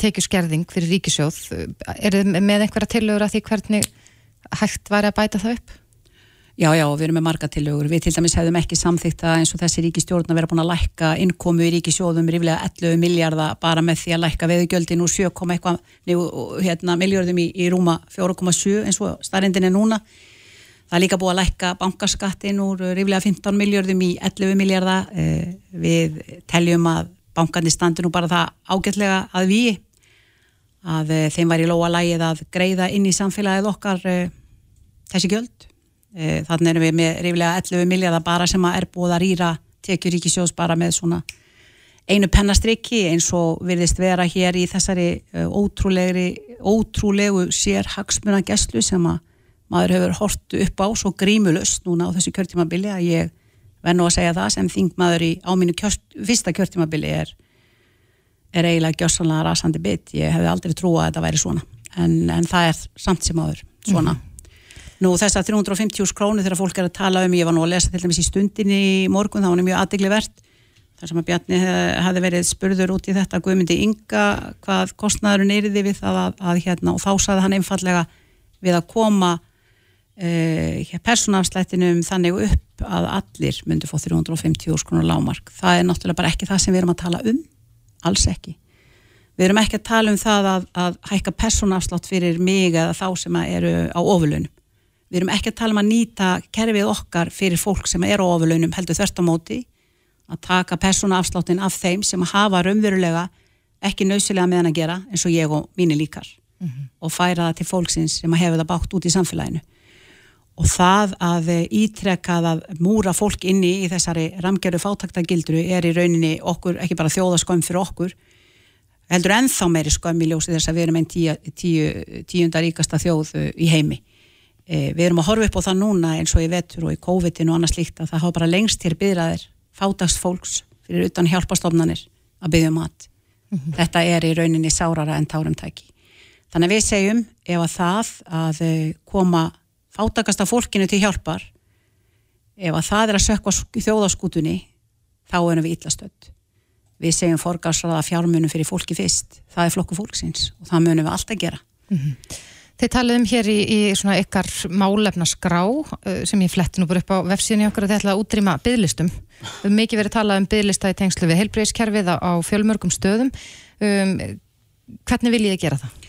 tekju skerðing fyrir ríkisjóð. Er þið með einhverja tilögur að því hvernig hægt væri að bæta það upp? Já, já, við erum með marga tilögur. Við til dæmis hefðum ekki samþýtt að eins og þessi ríkistjórn að vera búin að lækka innkomu í ríkisjóðum ríflega 11 miljardar bara með því að lækka veðugjöldin úr 7, eitthvað hérna, miljardum í, í rúma 4,7 eins og starrendin er núna. Það er líka búið að lækka bankaskattin úr ríflega 15 miljardum í 11 miljardar. Eh, við teljum að bankandi standi nú bara það ágætlega að við að uh, þeim var í lóa lægið að greiða inn í samfélagið okkar uh, þessi gjöld uh, þannig erum við með ríflega 11 miljardar bara sem er búið að rýra tekjur ríkisjós bara með svona einu pennastriki eins og virðist vera hér í þessari ótrúlegri ótrúlegu sér hagsmuna gæslu sem að maður hefur hort upp á svo grímulust núna á þessu kjörtímabili að ég verð nú að segja það sem þingmaður í á mínu kjört, fyrsta kjörtímabili er, er eiginlega gjössanlega rasandi bit, ég hefði aldrei trúa að þetta væri svona, en, en það er samt sem aður svona. Mm. Nú þess að 350 krónu þegar fólk er að tala um, ég var nú að lesa til dæmis í stundinni í morgun, það var mjög aðdegli verðt þar sem að Bjarni hefði verið spurður út í þetta Guðmundi Inga hvað kostnæðurinn eriði við það að, að hérna og þá saði hann einfallega við að koma uh, persónafslættinum þannig upp að allir myndi fá 350 skrúnar lámark. Það er náttúrulega bara ekki það sem við erum að tala um, alls ekki. Við erum ekki að tala um það að, að hækka persónafslátt fyrir mig eða þá sem eru á ofurlaunum. Við erum ekki að tala um að nýta kerfið okkar fyrir fólk sem eru á ofurlaunum heldur þvert á móti, að taka persónafsláttin af þeim sem hafa raunverulega ekki nöðsilega með hann að gera eins og ég og mínir líkar. Mm -hmm. og færa það til fólksins sem hefur það bátt út í samfélaginu. Og það að ítrekkað að múra fólk inni í þessari ramgerðu fátaktagildru er í rauninni okkur, ekki bara þjóðaskömm fyrir okkur heldur ennþá meiri skömm í ljósi þess að við erum einn tíu, tíu, tíundar ríkasta þjóð uh, í heimi við erum að horfa upp á það núna eins og í vetur og í COVID-in og annars líkt að það hafa bara lengst til byggðaðir fátagst fólks fyrir utan hjálpastofnanir að byggja mat. Mm -hmm. þetta er í rauninni sárara en tárumtæki. Þannig að við segjum ef að það að uh, koma fátakasta fólkinu til hjálpar ef að það er að sökka þjóðaskútunni þá erum við illastöld við segjum forgarsraða fjármunum fyrir fólki fyrst. Það er flokku fólksins og það munum við alltaf gera. Mm -hmm. Þið taliðum hér í, í svona ykkar málefna skrá uh, sem ég fletti nú bara upp á vefsíðinu okkar að þið ætla að útrýma bygglistum við hefum mikið verið að tala um bygglista í tengslu við heilbreyðskerfið á fjölmörgum stöðum. Um, hvernig vil ég gera það?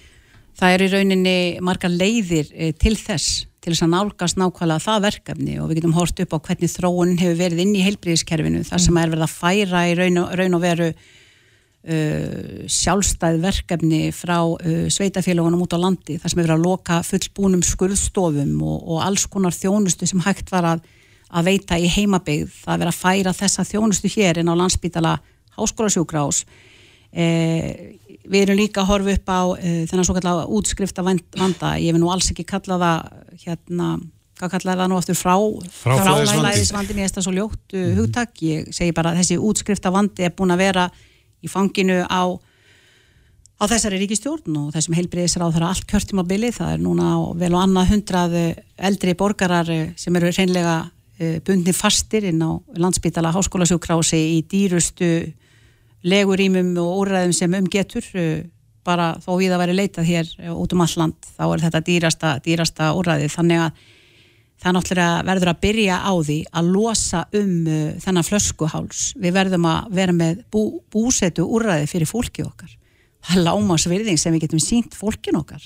Það er í rauninni marga leiðir eh, til þess til þess að nálgast nákvæmlega það verkefni. Og við getum hort upp á hvernig þróun hefur verið inn í heilbríðiskerfinu þar sem er verið að færa í raun og, raun og veru uh, sjálfstæð verkefni frá uh, sveitafélagunum út á landi þar sem er verið að loka fullbúnum skurðstofum og, og alls konar þjónustu sem hægt var að, að veita í heimabegð það er verið að færa þessa þjónustu hér inn á landsbítala háskólasjúkrás Eh, við erum líka að horfa upp á uh, þennan svo kallega útskrifta vanda ég vil nú alls ekki kalla það hérna, hvað kalla það nú aftur frá frálæðisvandi, mér finnst það svo ljótt uh, hugtak, ég segi bara þessi útskrifta vandi er búin að vera í fanginu á, á þessari ríkistjórn og þessum heilbreyðisar á þeirra allt kjörtumabili, það er núna vel og annað hundrað eldri borgarar sem eru reynlega uh, bundni fastir inn á landsbytala háskólasjókrási í dýrustu legurýmum og úrræðum sem umgetur bara þó við að vera leitað hér út um alland þá er þetta dýrasta, dýrasta úrræðið. Þannig að það náttúrulega verður að byrja á því að losa um uh, þennan flöskuháls. Við verðum að vera með bú, búsetu úrræði fyrir fólki okkar. Það er lámasvirðing sem við getum sínt fólkin okkar.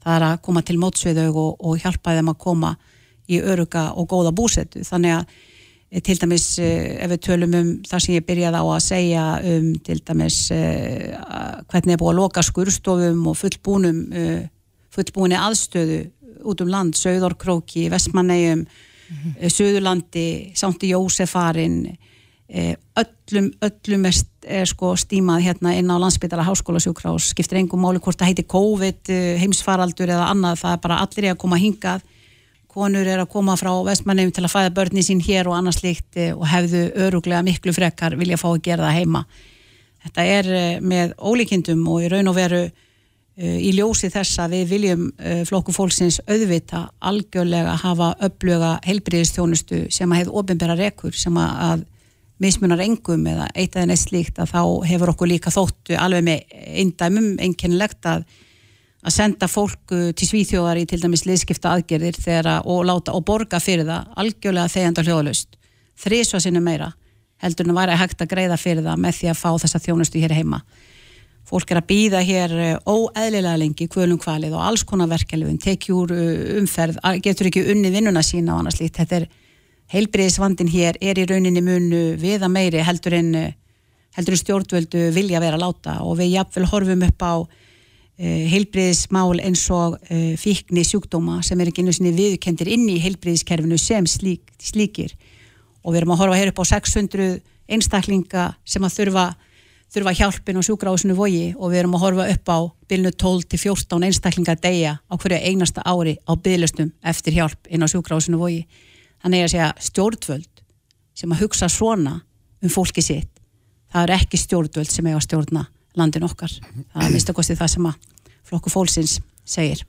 Það er að koma til mótsviðau og, og hjálpa þeim að koma í öruga og góða búsetu. Þannig að Eh, til dæmis eh, ef við tölum um það sem ég byrjaði á að segja um til dæmis eh, hvernig er búið að loka skurstofum og fullbúnum fullbúinni aðstöðu út um land, Söðorkróki, Vestmannegjum mm -hmm. Söðurlandi Sándi Jósefarin öllum, öllum er, er sko stímað hérna inn á landsbytala háskólasjúkrás, skiptir engum máli hvort það heiti COVID, heimsfaraldur eða annað, það er bara allir í að koma hingað konur er að koma frá vestmannum til að fæða börni sín hér og annars líkt eh, og hefðu öruglega miklu frekar vilja fá að gera það heima. Þetta er eh, með ólíkindum og í raun og veru í ljósi þess að við viljum uh, flokku fólksins auðvita algjörlega hafa uppluga heilbriðistjónustu sem að hefur ofinbæra rekur sem að mismunar engum eða eitt eða neitt slíkt að þá hefur okkur líka þóttu alveg með eindæmum einkennilegt að að senda fólk til svíþjóðar í til dæmis liðskipta aðgerðir þeirra, og, láta, og borga fyrir það algjörlega þegjandar hljóðalust þrísvað sinni meira heldur en að væri hægt að greiða fyrir það með því að fá þessa þjónustu hér heima fólk er að býða hér eh, óeðlilega lengi kvölum kvalið og alls konar verkelefun tekjúr eh, umferð, getur ekki unni vinnuna sína og annars líkt, þetta er heilbriðisvandin hér er í rauninni munu viða meiri heldur en heldur stjórnvöldu vilja vera láta. Og við jafnvel horfum upp á heilbriðismál eins og fíkni sjúkdóma sem er ekki einu sinni viðkendir inn í heilbriðiskerfinu sem slík, slíkir. Og við erum að horfa hér upp á 600 einstaklinga sem að þurfa þurfa hjálpin og sjúkrahúsinu vogi og við erum að horfa upp á bylnu 12 til 14 einstaklinga að deyja á hverju einasta ári á bygglustum eftir hjálp inn á sjúkrahúsinu vogi. Þannig að segja stjórnvöld sem að hugsa svona um fólki sitt, það er ekki stjórnvöld sem eiga að stjórna landin okkar. Það er mista kostið það sem að flokku fólksins segir.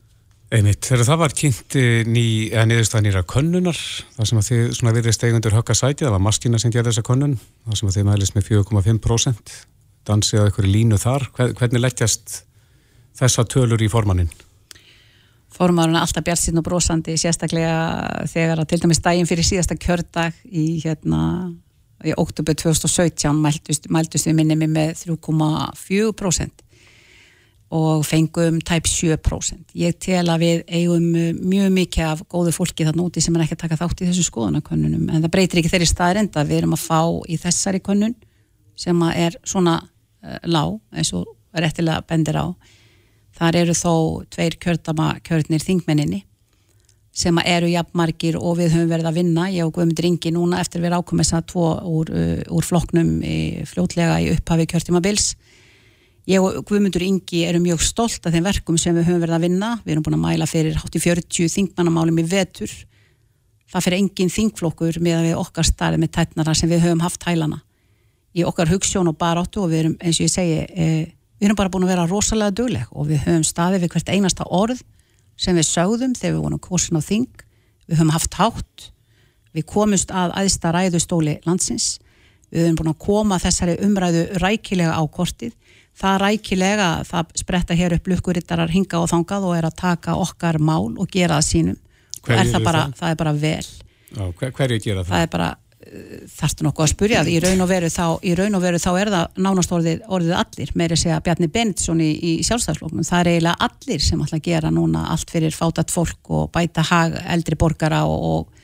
Einmitt, þegar það var kynnt eh, ný, eða niðurstað nýra konnunar, það sem að þið svona virðið stegundur högga sæti, það var maskina sem gerði þessa konnun, það sem að þið mælist með 4,5% dansið á einhverju línu þar. Hvernig leggjast þessa tölur í formannin? Formannin er alltaf bjart sín og brósandi, sérstaklega þegar að til dæmis daginn fyrir síðasta kjördag í, hérna, í oktober 2017 mæltust, mæltust við minni með 3,4% og fengum tæp 7%. Ég tel að við eigum mjög mikið af góðu fólki þarna úti sem er ekki að taka þátt í þessu skoðanakönnunum en það breytir ekki þeirri staðrenda við erum að fá í þessari könnun sem er svona uh, lág eins og réttilega bendir á. Þar eru þó tveir kjördama kjörnir þingmenninni sem eru jafnmargir og við höfum verið að vinna ég og Guðmundur Ingi núna eftir við ákomum þess að tvo úr, uh, úr floknum í, fljótlega í upphafi kjörtímabils. Ég og Guðmundur Ingi eru mjög stolt af þeim verkum sem við höfum verið að vinna. Við erum búin að mæla fyrir 80-40 þingmannamálum í vetur. Það fyrir engin þingflokkur með að við okkar starfið með tætnara sem við höfum haft hælana í okkar hugssjón og baráttu og við erum, eins og ég segi, e, við erum bara búin að vera rosalega dugleg og við höfum staðið við hvert einasta orð sem við sögðum þegar við vonum kursin á þing, við höfum haft hátt, við komumst að aðsta ræðustóli landsins, við höfum búin að koma þessari umræðu rækilega á kortið, það rækilega, það spretta hér upp lukkurittarar hinga og þangað og er að taka okkar mál og gera það sínum. Og er það, bara, það? er bara vel. Já, hver, hverju gera það? Það er bara þarftu nokkuð að spurja í raun og veru þá, raun og veru þá er það nánast orðið, orðið allir, meiri segja Bjarni Bendtsson í, í sjálfstæðsloknum, það er eiginlega allir sem ætla að gera núna allt fyrir fátat fólk og bæta hag eldri borgara og, og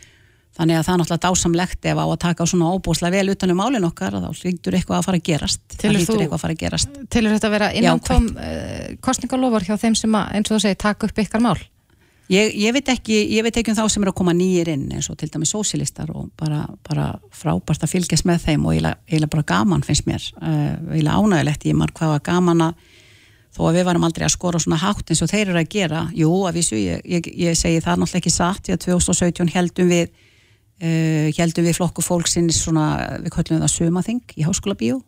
þannig að það er náttúrulega dásamlegt ef á að taka svona óbúslega vel utanum álinn okkar þá hlýttur eitthvað að fara að gerast. Tilur þú eitthvað að fara að gerast. Tilur þetta að vera innan uh, eh, kostningalofar hjá þeim sem að, eins og þú segir, taka upp ykkar mál? Ég, ég, veit ekki, ég veit ekki um þá sem er að koma nýjir inn eins og til dæmis sósilistar og bara, bara frábært að fylgjast með þeim og eiginlega bara gaman finnst mér. Uh, eiginlega ánægilegt, ég marg hvað var gaman að þó að við varum aldrei að skora svona hátt eins og þeir eru að gera, jú að vísu ég, ég segi það náttúrulega ekki satt, ég að 2017 heldum við uh, heldum við flokku fólksins svona, við köllum það sömaþing í háskóla bíó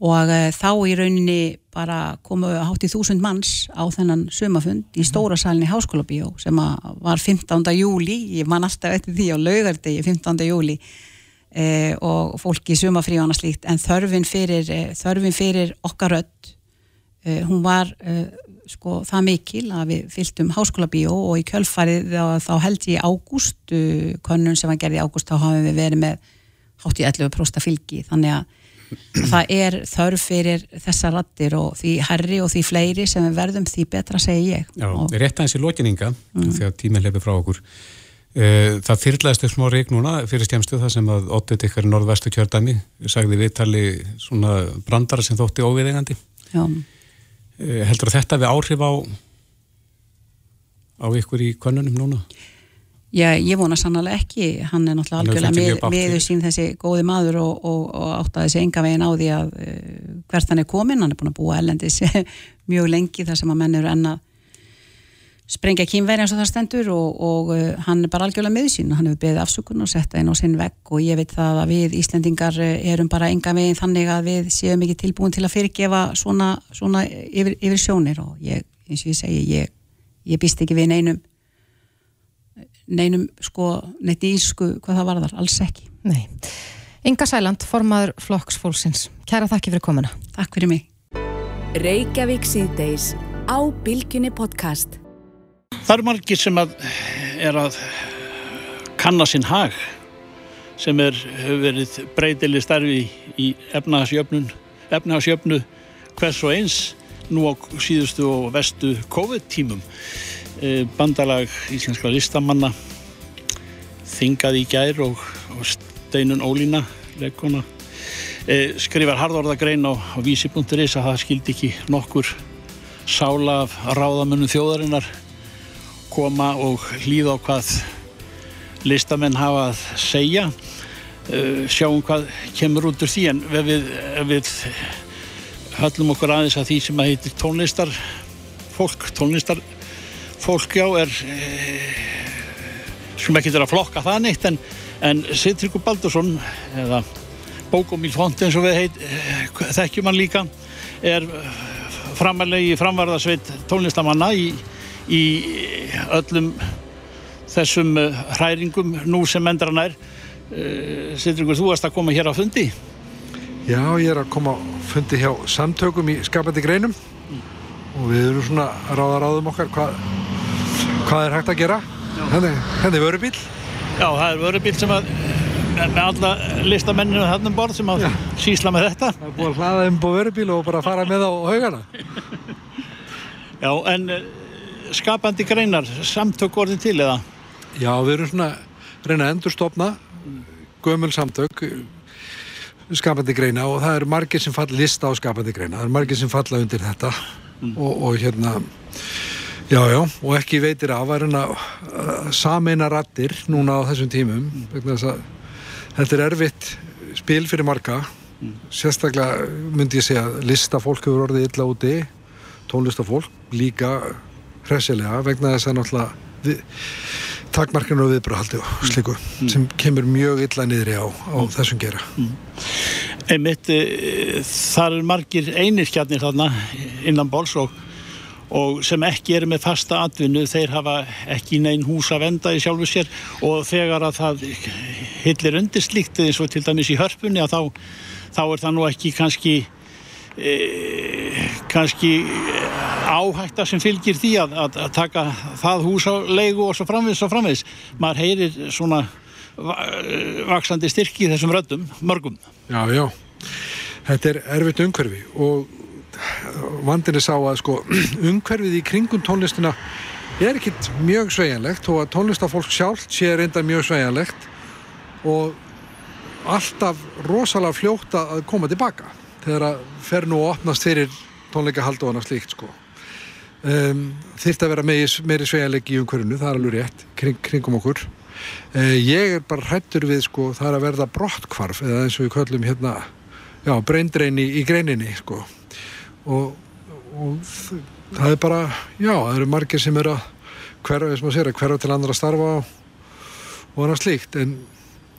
og uh, þá í rauninni bara komu hátt í þúsund manns á þennan sumafund í stóra salin í Háskóla Bíó sem var 15. júli, ég man alltaf eftir því á laugardegi 15. júli eh, og fólki í sumafríðana slíkt en þörfin fyrir, eh, þörfin fyrir okkar öll eh, hún var eh, sko það mikil að við fylgtum Háskóla Bíó og í kjölfarið þá held ég ágúst konun sem var gerði ágúst þá hafum við verið með hátt í 11% fylgi þannig að það er þörf fyrir þessa rattir og því herri og því fleiri sem við verðum því betra segi ég Já, og... rétt aðeins í lókininga mm. þegar tíminn lefi frá okkur eh, það fyrirlaðist upp smá reik núna fyrir stjæmstu það sem að óttið ykkar í norðvestu kjördami sagði viðtali svona brandara sem þótti óviðengandi eh, heldur þetta við áhrif á á ykkur í konunum núna? Já, ég vona sannlega ekki, hann er náttúrulega algjörlega meðu sín þessi góði maður og, og, og átt að þessi enga veginn á því að uh, hvert hann er komin, hann er búin að búa ellendis mjög lengi þar sem að menn eru enna sprengja kýmveri eins og það stendur og, og uh, hann er bara algjörlega með sín. Og hann hefur beðið afsökun og setta einn á sinn vegg og ég veit það að við Íslendingar eh, erum bara enga veginn þannig að við séum ekki tilbúin til að fyrirgefa svona, svona yfir, yfir sjónir. Og ég, eins og ég segi, ég, ég býst ekki við neinum neinum sko, neitt ísku hvað það varðar, alls ekki. Nei. Inga Sæland, formaður Flokksfólksins Kæra þakki fyrir komuna. Takk fyrir mig. Reykjavík síðdeis á Bilginni podcast. Það eru margir sem að er að kanna sinn hag sem er, hefur verið breytileg starfi í efnahagsjöfnun efnahagsjöfnu hvers og eins nú á síðustu og vestu COVID tímum bandalag íslenskla listamanna þingað í gær og, og steinun Ólína leikona e, skrifar harðorðagrein á, á vísi.is að það skildi ekki nokkur sála af ráðamönnum þjóðarinnar koma og hlýða á hvað listamenn hafa að segja. Uh, sjáum hvað kemur út úr því en ef við, við höllum okkur aðeins að því sem að heitir tónlistar fólk, tónlistar fólk já er uh, sem ekki er að flokka það neitt en, en Sittrikur Baldursson eða Bókomíl Font eins og við heit, uh, þekkjum hann líka er framalegi framvarðasveit tónlistamanna í, í öllum þessum hræringum nú sem endra nær uh, Sittrikur, þú varst að koma hér á fundi. Já, ég er að koma á fundi hjá samtökum í skapandi greinum og við erum svona að ráða ráðum okkar. Hvað, hvað er hægt að gera? Henni, henni vörubíl Já, það er vörubíl sem að með alla listamenninu hann um borð sem að Já. sísla með þetta. Það er búin að hlaða um vörubíl og bara fara með á haugana. Já, en uh, skapandi greinar samtök orðin til eða? Já, við erum svona reyna að endurstofna gömul samtök skapandi greina og það eru margir sem falla lista á skapandi greina, það eru margir sem falla undir þetta mm. og, og hérna já, já, og ekki veitir af að reyna uh, sameina rattir núna á þessum tímum þess þetta er erfitt spil fyrir marga mm. sérstaklega myndi ég segja listafólk hefur orðið illa úti tónlistafólk líka hressilega vegna þess að náttúrulega við, takmarkinu og viðbröðhaldi og sliku mm. sem kemur mjög illa niðri á, á mm. þessum gera mm. Einmitt, e, þar er margir einirkjarnir þarna innan bóls og, og sem ekki eru með fasta atvinnu, þeir hafa ekki neinn hús að venda í sjálfu sér og þegar að það hillir undir slíkt eins og til dæmis í hörpunni að þá, þá er það nú ekki kannski e, kannski áhætta sem fylgir því að, að, að taka það hús á leigu og svo framvegis og framvegis. Maður heyrir svona vaksandi styrki í þessum röddum, mörgum. Já, já. Þetta er erfitt umhverfi og vandin er sá að sko umhverfið í kringum tónlistina er ekkit mjög sveigjanlegt og að tónlistafólk sjálf sé reynda mjög sveigjanlegt og alltaf rosalega fljóta að koma tilbaka þegar að fer nú að opnast fyrir tónleikahald og annað slíkt sko um, þýrt að vera meiri, sveigjanleik í umhverfinu, það er alveg rétt kring, kringum okkur ég er bara hrættur við sko, það að verða brottkvarf eða eins og við köllum hérna já, breindrein í, greininni sko og, og það er bara, já, það eru margir sem eru að hverfa, eins og maður sér, að hverfa til andra að starfa og annað slíkt en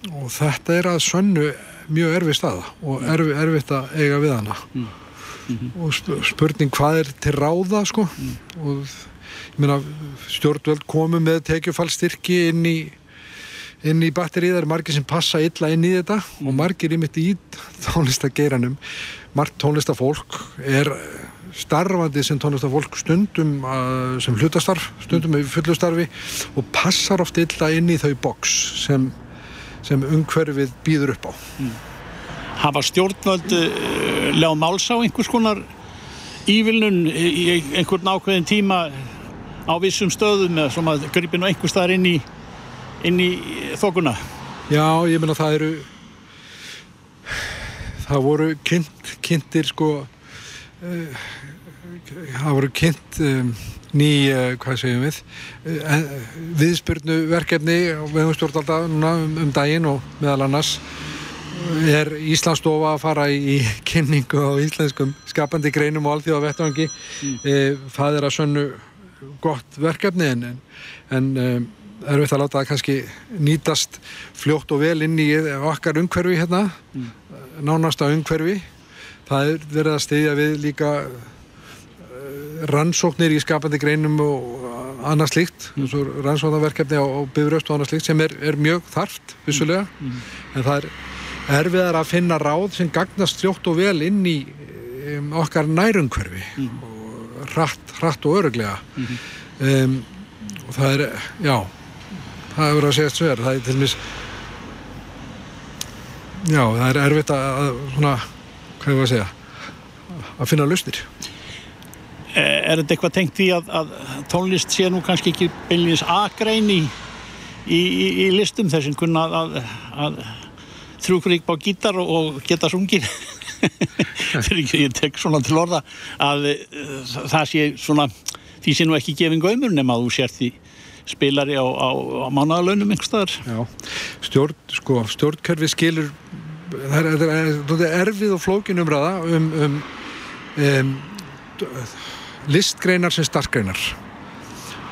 og þetta er að sönnu mjög erfið staða og erfi, erfitt að eiga við hana mm. Mm -hmm. og spurning hvað er til ráða sko mm. og ég meina stjórnvöld komu með tekjufallstyrki inn í inn í batterið, er margir sem passa illa inn í þetta og margir í mitt í tónlistageiranum margt tónlistafólk er starfandi sem tónlistafólk stundum uh, sem hlutastarf, stundum með fullustarfi og passar oft illa inn í þau boks sem sem umhverfið býður upp á. Mm. Hafa stjórnvöld uh, lega máls á einhvers konar ívilnun í einhvern ákveðin tíma á vissum stöðum eða sem að gripinu einhvers staðar inn í, inn í þokuna? Já, ég menna það eru það voru kynnt, kynntir sko uh, það voru kynnt um, ný, uh, hvað segjum við uh, viðspurnu verkefni við höfum stjórn alltaf um, um daginn og meðal annars er Íslandsstofa að fara í kynningu á íslenskum skapandi greinum og alþjóða vettvangi mm. það er að sönnu gott verkefni en, en er það að láta það kannski nýtast fljótt og vel inn í okkar umhverfi hérna mm. nánasta umhverfi það er verið að stiðja við líka rannsóknir í skapandi greinum og annað slíkt eins og rannsóknarverkefni á, á bifröst og annað slíkt sem er, er mjög þarft vissulega, mm. en það er erfiðar að finna ráð sem gagnast fljótt og vel inn í um, okkar nærumhverfi mm. og hratt, hratt og öruglega mm. um, og það er já, það verið að segja svo er það er til mis já, það er erfitt að, svona, hvað það að segja? Að finna lusnir Eh, er þetta eitthvað tengt því að, að tónlist sé nú kannski ekki beinleins aðgrein í, í, í, í listum þessum kunna að, að þrjúkrík á gítar og, geta sungin fyrir ekki ég tek svona til orða að uh, það sé svona því sé nú ekki gefin gaumur nema að þú sért því spilari á, á, á mánagalönum einhverstaðar stjórn, sko, stjórnkerfi skilur það er, það er, er erfið og flókin umræða um, um, um listgreinar sem starkgreinar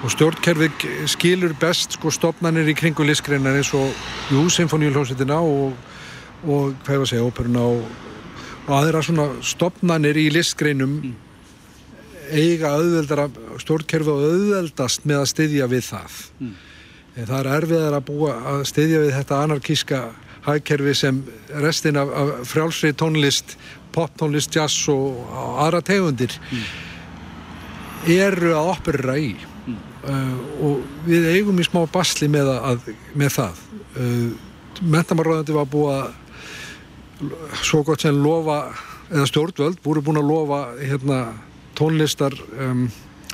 og stjórnkerfi skilur best sko stopnarnir í kringu listgreinar eins og jú, symfóníulhómsveitina og, og hvað ég var að segja, óperuna og, og aðra svona stopnarnir í listgreinum eiga auðveldara stjórnkerfi og auðveldast með að styðja við það. Mm. það er erfiðar að búa að styðja við þetta anarkíska hagkerfi sem restin af, af frjálsri tónlist poptónlist, jazz og, og aðra tegundir eru að operera í. Uh, og við eigum í smá basli með, að, með það. Uh, mentamarraðandi var búið að svo gott sem lofa eða stjórnvöld voru búin að lofa hérna, tónlistar um,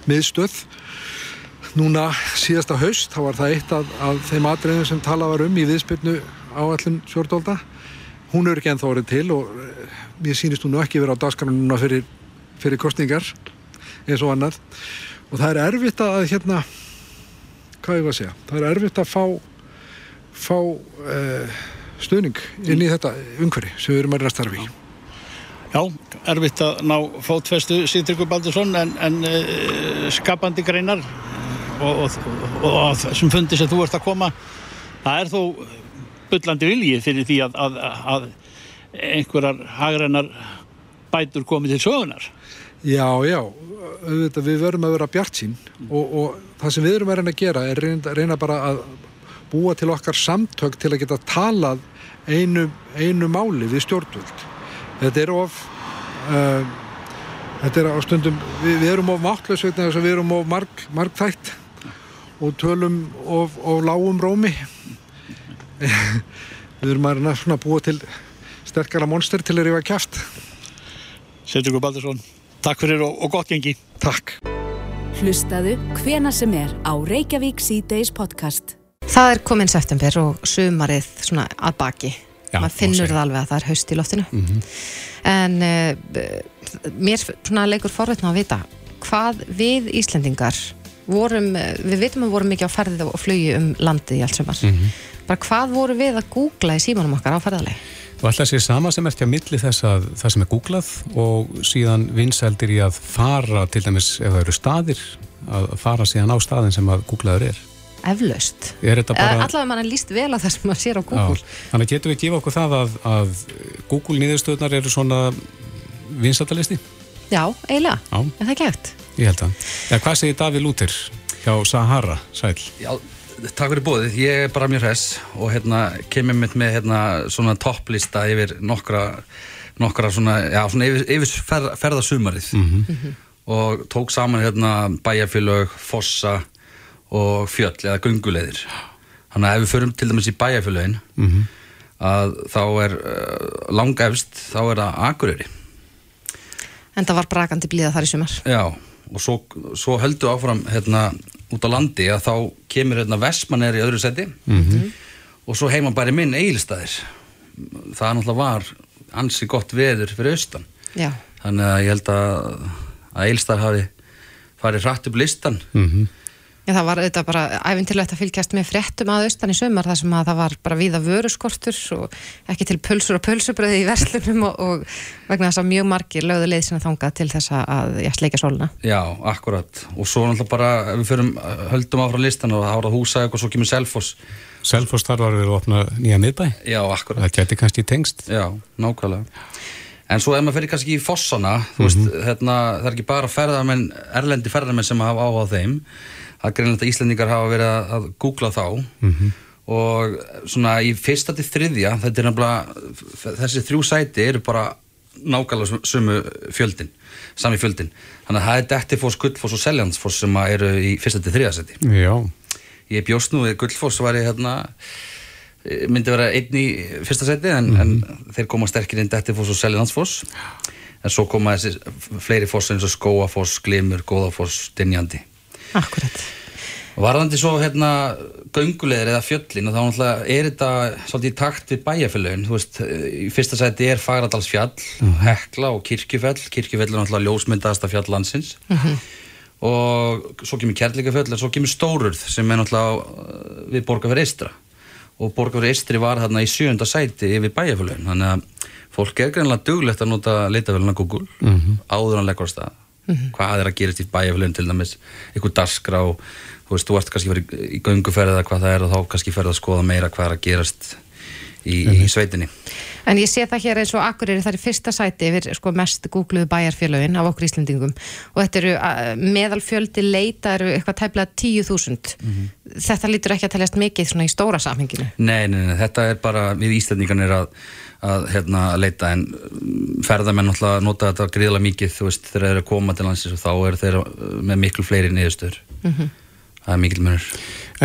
miðstöð. Núna síðasta haust þá var það eitt af, af þeim atriðum sem talað var um í viðspilnu áallin Sjórdólda hún er ekki ennþá orðið til og eh, mér sýnist hún ekki vera á dagskanununa fyrir, fyrir kostningar eins og annað. Og það er erfitt að hérna hvað ég var að segja, það er erfitt að fá fá uh, stuðning inn í þetta umhverfi sem við erum að að starfi Já, erfitt að ná fótfestu Sýtryggur Baldursson en, en uh, skapandi greinar og, og, og, og þessum fundi sem þú ert að koma það er þó bullandi vilji fyrir því að, að, að einhverjar hagrennar bætur komið til sögunar Já, já, við verum að vera bjart sín og það sem við erum að reyna að gera er reyna, reyna bara að búa til okkar samtök til að geta talað einu, einu máli við stjórnvöld. Þetta er of uh, þetta er á stundum við, við erum of að við erum of marg, margþætt og tölum of, of lágum rómi við erum að svona búa til sterkara monster til að rífa kæft Sýtryggur Baldursson, takk fyrir og, og gott gengi Takk Hlustaðu hvena sem er á Reykjavík C-Days podcast. Það er komin september og sumarið svona að baki. Maður finnur það alveg að það er haust í loftinu. Mhm. En uh, mér svona leikur forveitna að vita hvað við Íslendingar vorum, eh, við vitum að við vorum mikið á ferðið og flugi um landið í allt sumar. Mhm. Bara hvað voru við að googla í símanum okkar á ferðalegi? Og alltaf sé sama sem ert hjá milli þess að það sem er googlað og síðan vinsældir í að fara til dæmis ef það eru staðir að fara síðan á staðin sem að googlaður er. Eflaust. Er þetta Bara... Allavega mann líst vel á það sem maður sér á Google. Já, þannig getum við gefa okkur það að, að Google niðurstöðnar eru svona vinsættalisti? Já, eiginlega. Já. Er það ekki hægt? Ég held að. Ja, hvað segir Daví Lúter hjá Sahara, sæl? Já, takk fyrir bóðið. Ég er bara mjög hress og hérna kemur mitt með hérna svona topplista yfir nokkra, nokkra svona, já, svona yfir, yfir ferð, ferðasumarið og tók saman hérna bæjarfélög, fossa og fjöll eða gunguleiðir. Þannig að ef við förum til dæmis í bæjarfélögin að þá er uh, langefst, þá er það Akureyri. En það var brakandi blíða þar í sumar. Já, og svo, svo höldu áfram hérna út á landi að þá kemur hérna Vestmann er í öðru seti Mhm. og svo heima bara minn eigilstaðir. Það náttúrulega var ansi gott veður fyrir austan. Já. Þannig að ég held að, að eigilstaðir hafi farið hratt upp listan. Mhm. Já, það var auðvitað bara æfintilegt að fylgjast með fréttum að austan í sumar þar sem að það var bara víða vöruskortur og ekki til pulsur og pulsubröði í verslunum og, og vegna þess að mjög margir lögðu leið sinna þangað til þess að já, sleika sóluna. Já, akkurat. Og svo náttúrulega bara, ef við förum, höldum áfram listan og það var að húsa eitthvað, svo kemur Selfoss. Selfoss þar var við að opna nýja miðbæ? Já, akkurat. Það geti kannski tengst? Já, nákvæmlega. En svo ef maður fyrir kannski í fossana, þú veist, hérna, það er ekki bara ferðarmenn, erlendi ferðarmenn sem hafa áhuga á þeim. Að Íslendingar hafa verið að, googla þá og svona í fyrsta til þriðja, þetta er nefnilega, þessi þrjú sæti eru bara nákvæmlega sumu fjöldin, sami fjöldin. Þannig að það er Dettifoss, Gullfoss og Seljansfoss sem eru í fyrsta til þriðja sæti. Já. Ég bjóst nú við Gullfoss var ég hérna myndi vera einn í fyrsta seti en, en þeir koma sterkir inn Dettifoss og Seljalandsfoss en svo koma þessi fleiri foss eins og Skóafoss, Glimur, Góðafoss, Dinjandi Akkurat. Varðandi svo hérna göngulegir eða fjöllin og þá er þetta svolítið í takt við bæjarfélagin, þú veist, í fyrsta sæti er Fagradalsfjall, Hekla og Kirkjufell, Kirkjufell er náttúrulega ljósmyndaðasta fjall landsins. Og svo kemur Kjærleikafjall en svo kemur Stórurð sem er náttúrulega uh, við Borgafjörð Eistra og Borgafjörð Eistri var þarna í sjönda sæti yfir bæjarfélagin, þannig að fólk er greinlega duglegt að nota leitafélagina Google Mhm. áður en leggur á stað hvað er að gerast í bæjarfélagin til dæmis? Einhver darskrá, þú veist, þú ert kannski verið í gönguferð eða hvað það er og þá kannski ferð að skoða meira hvað er að gerast í, í sveitinni. En ég sé það hér eins og Akureyri það er fyrsta sæti yfir sko, mest googluðu bæjarfélögin af okkur Íslendingum. Og þetta eru meðalfjöldi leita eru eitthvað tæplega 10.000 Mhm. þetta lítur ekki að teljast mikið svona í stóra samhenginu. Nei, nei, nei, þetta er bara við Íslandingarnir að, að hérna, leita en ferðamenn náttúrulega nota þetta gríðlega mikið, þú veist, þegar þeir eru að koma til landsins og þá eru þeir með miklu fleiri niðurstöður. Mhm. Það er mikil munur.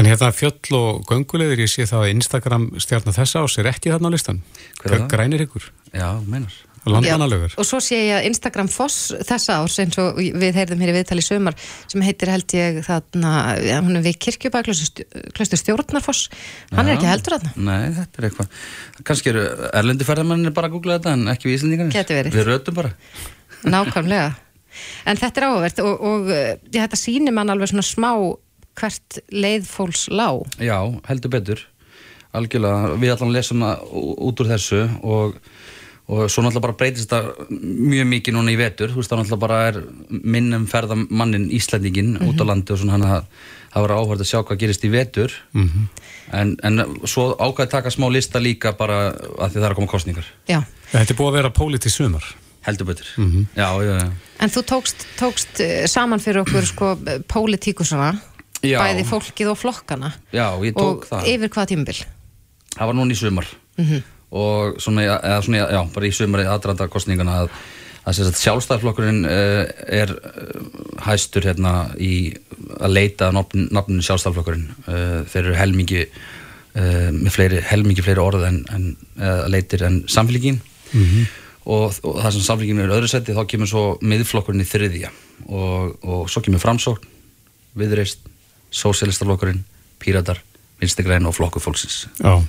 En hérna fjöll og göngulegir, ég sé það að Instagram stjarnar þessa ás er ekki þarna á listan. Er? Grænir ykkur. Já, meinar. Landmannalögur. og svo sé ég að Instagram Foss þessa árs eins og við heyrðum hér í viðtali í sumar sem heitir held ég þarna ja, hún er við kirkjubæklaustur stjórnarfoss hann er Já. ekki heldur þarna Nei, þetta er eitthvað. Kannski eru erlendi ferðamennir bara að googla þetta en ekki við Íslandingarnir. Gæti verið. Við rötum bara. nákvæmlega en þetta er áhugavert og, og ja, þetta sýnir mann alveg svona smá hvert leið fólks lá Já, heldur betur algjörlega, við allan lesum út úr þessu og, og svo náttúrulega bara breytist þetta mjög mikið núna í vetur, þú veist það náttúrulega bara er minnum ferðamannin Íslandingin út á landi og svona hann að það var áhverð að sjá hvað gerist í vetur. Mhm. en, en svo ákvæði taka smá lista líka bara að því það er að koma kostningar Já. Þetta er búið að vera pólitíð sumar. heldur betur, Mhm. já, já, já. En þú tókst, tókst eh, saman fyrir okkur sko pólitíkusana bæði fólkið og flokkana. Já, ég tók og það. yfir hvaða tímabil? Það var núna í sumar. Mhm. Og svona, eða svona, já, bara í sumar aðdrandar kostningana að, að sjálfstæðarflokkurinn uh, er uh, hæstur hérna í að leita nafn, nafninu sjálfstæðarflokkurinn uh, þeir eru helmingi með fleiri, helmingi fleiri orð en, en leitir en samfélgin Mhm. og, og það sem samfélgin er öðru seti þá kemur svo miðflokkurinn í þriðja. Og, og svo kemur framsókn viðreist, sósialistarflokkurinn píratar, vinstegræn og flokkur fólksins Já,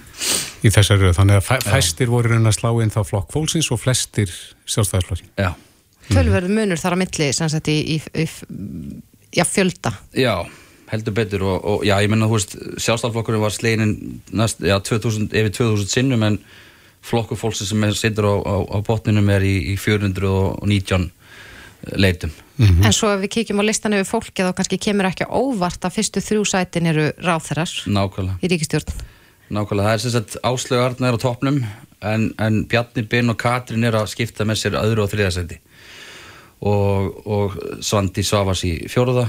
í þessari röð. Þannig að fæ, fæstir voru raun að slá inn þá flokk fólksins og flestir sjálfstæðarflokki. Já. tölverðu munur þar á milli sem sagt í, í, í, já, fjölda Já, heldur betur og, og já, ég menna, þú veist, sjálfstæðarflokkurinn var sleginin næst, já, 2000, yfir 2000 sinnum en flokkur fólksins sem er, situr á, á, á botninum er í, í 419 leitum. En svo ef við kíkjum á listan yfir fólki þá kannski kemur ekki óvart að fyrstu þrjú sætin eru ráþerar Nákvæmlega. í ríkistjórn. Nákvæmlega, það er sem sagt Áslögu Arna er á toppnum en, en Bjarni Bin og Katrin er að skipta með sér öðru og þriðasendi og, og Svandi Svavas í fjóruða